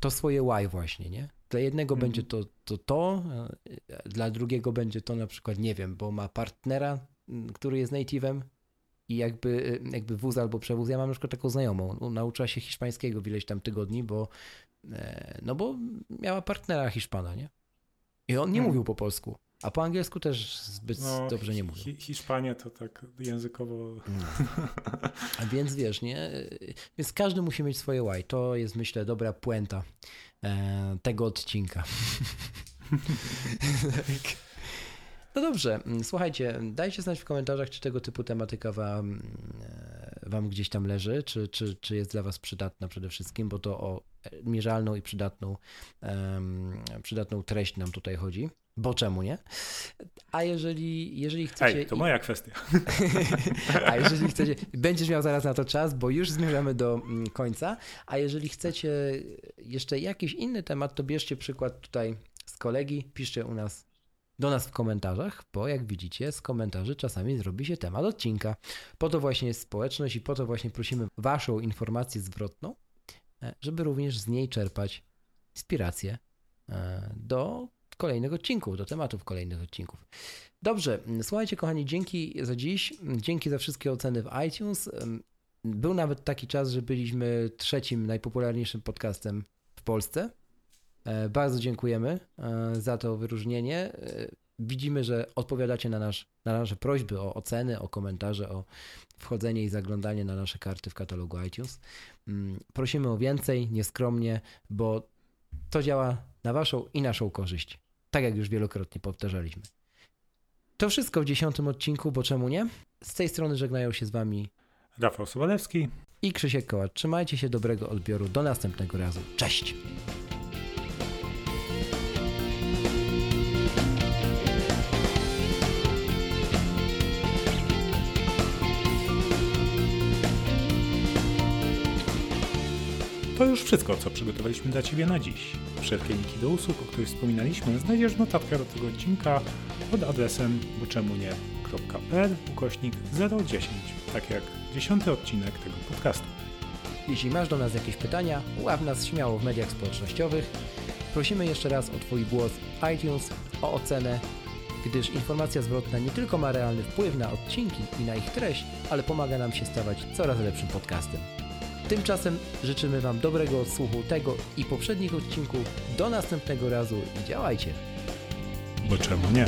To swoje why właśnie, nie? Dla jednego mhm. będzie to, to to, dla drugiego będzie to na przykład, nie wiem, bo ma partnera, który jest native'em, i jakby, jakby wóz albo przewóz. Ja mam na przykład taką znajomą, nauczyła się hiszpańskiego w ileś tam tygodni, bo e, no bo miała partnera Hiszpana, nie? I on nie hmm. mówił po polsku, a po angielsku też zbyt no, dobrze nie mówił. Hi Hiszpania to tak językowo... A więc wiesz, nie? Więc każdy musi mieć swoje why. To jest myślę dobra puenta e, tego odcinka. No dobrze, mm, słuchajcie, dajcie znać w komentarzach, czy tego typu tematyka wam, e, wam gdzieś tam leży, czy, czy, czy jest dla was przydatna przede wszystkim, bo to o mierzalną i przydatną, um, przydatną treść nam tutaj chodzi. Bo czemu nie? A jeżeli, jeżeli chcecie. Ej, to moja kwestia. A jeżeli chcecie. Będziesz miał zaraz na to czas, bo już zmierzamy do mm, końca. A jeżeli chcecie jeszcze jakiś inny temat, to bierzcie przykład tutaj z kolegi, piszcie u nas do nas w komentarzach, bo jak widzicie, z komentarzy czasami zrobi się temat odcinka. Po to właśnie jest społeczność i po to właśnie prosimy Waszą informację zwrotną, e, żeby również z niej czerpać inspirację e, do kolejnych odcinków, do tematów kolejnych odcinków. Dobrze, słuchajcie kochani, dzięki za dziś, dzięki za wszystkie oceny w iTunes. Był nawet taki czas, że byliśmy trzecim najpopularniejszym podcastem w Polsce. E, bardzo dziękujemy e, za to wyróżnienie. E, widzimy, że odpowiadacie na, nasz, na nasze prośby o oceny, o komentarze, o wchodzenie i zaglądanie na nasze karty w katalogu iTunes. Mm, prosimy o więcej, nieskromnie, bo to działa na Waszą i naszą korzyść. Tak jak już wielokrotnie powtarzaliśmy. To wszystko w dziesiątym odcinku, bo czemu nie? Z tej strony żegnają się z Wami Rafał Sobolewski i Krzysiek Kołacz. Trzymajcie się, dobrego odbioru. Do następnego razu. Cześć! To już wszystko, co przygotowaliśmy dla Ciebie na dziś. Wszelkie linki do usług, o których wspominaliśmy, znajdziesz w notatkach do tego odcinka pod adresem boczemunie.pl ukośnik 010, tak jak dziesiąty odcinek tego podcastu. Jeśli masz do nas jakieś pytania, ław nas śmiało w mediach społecznościowych. Prosimy jeszcze raz o Twój głos w iTunes, o ocenę, gdyż informacja zwrotna nie tylko ma realny wpływ na odcinki i na ich treść, ale pomaga nam się stawać coraz lepszym podcastem. Tymczasem życzymy Wam dobrego odsłuchu tego i poprzednich odcinków. Do następnego razu i działajcie! Bo czemu nie?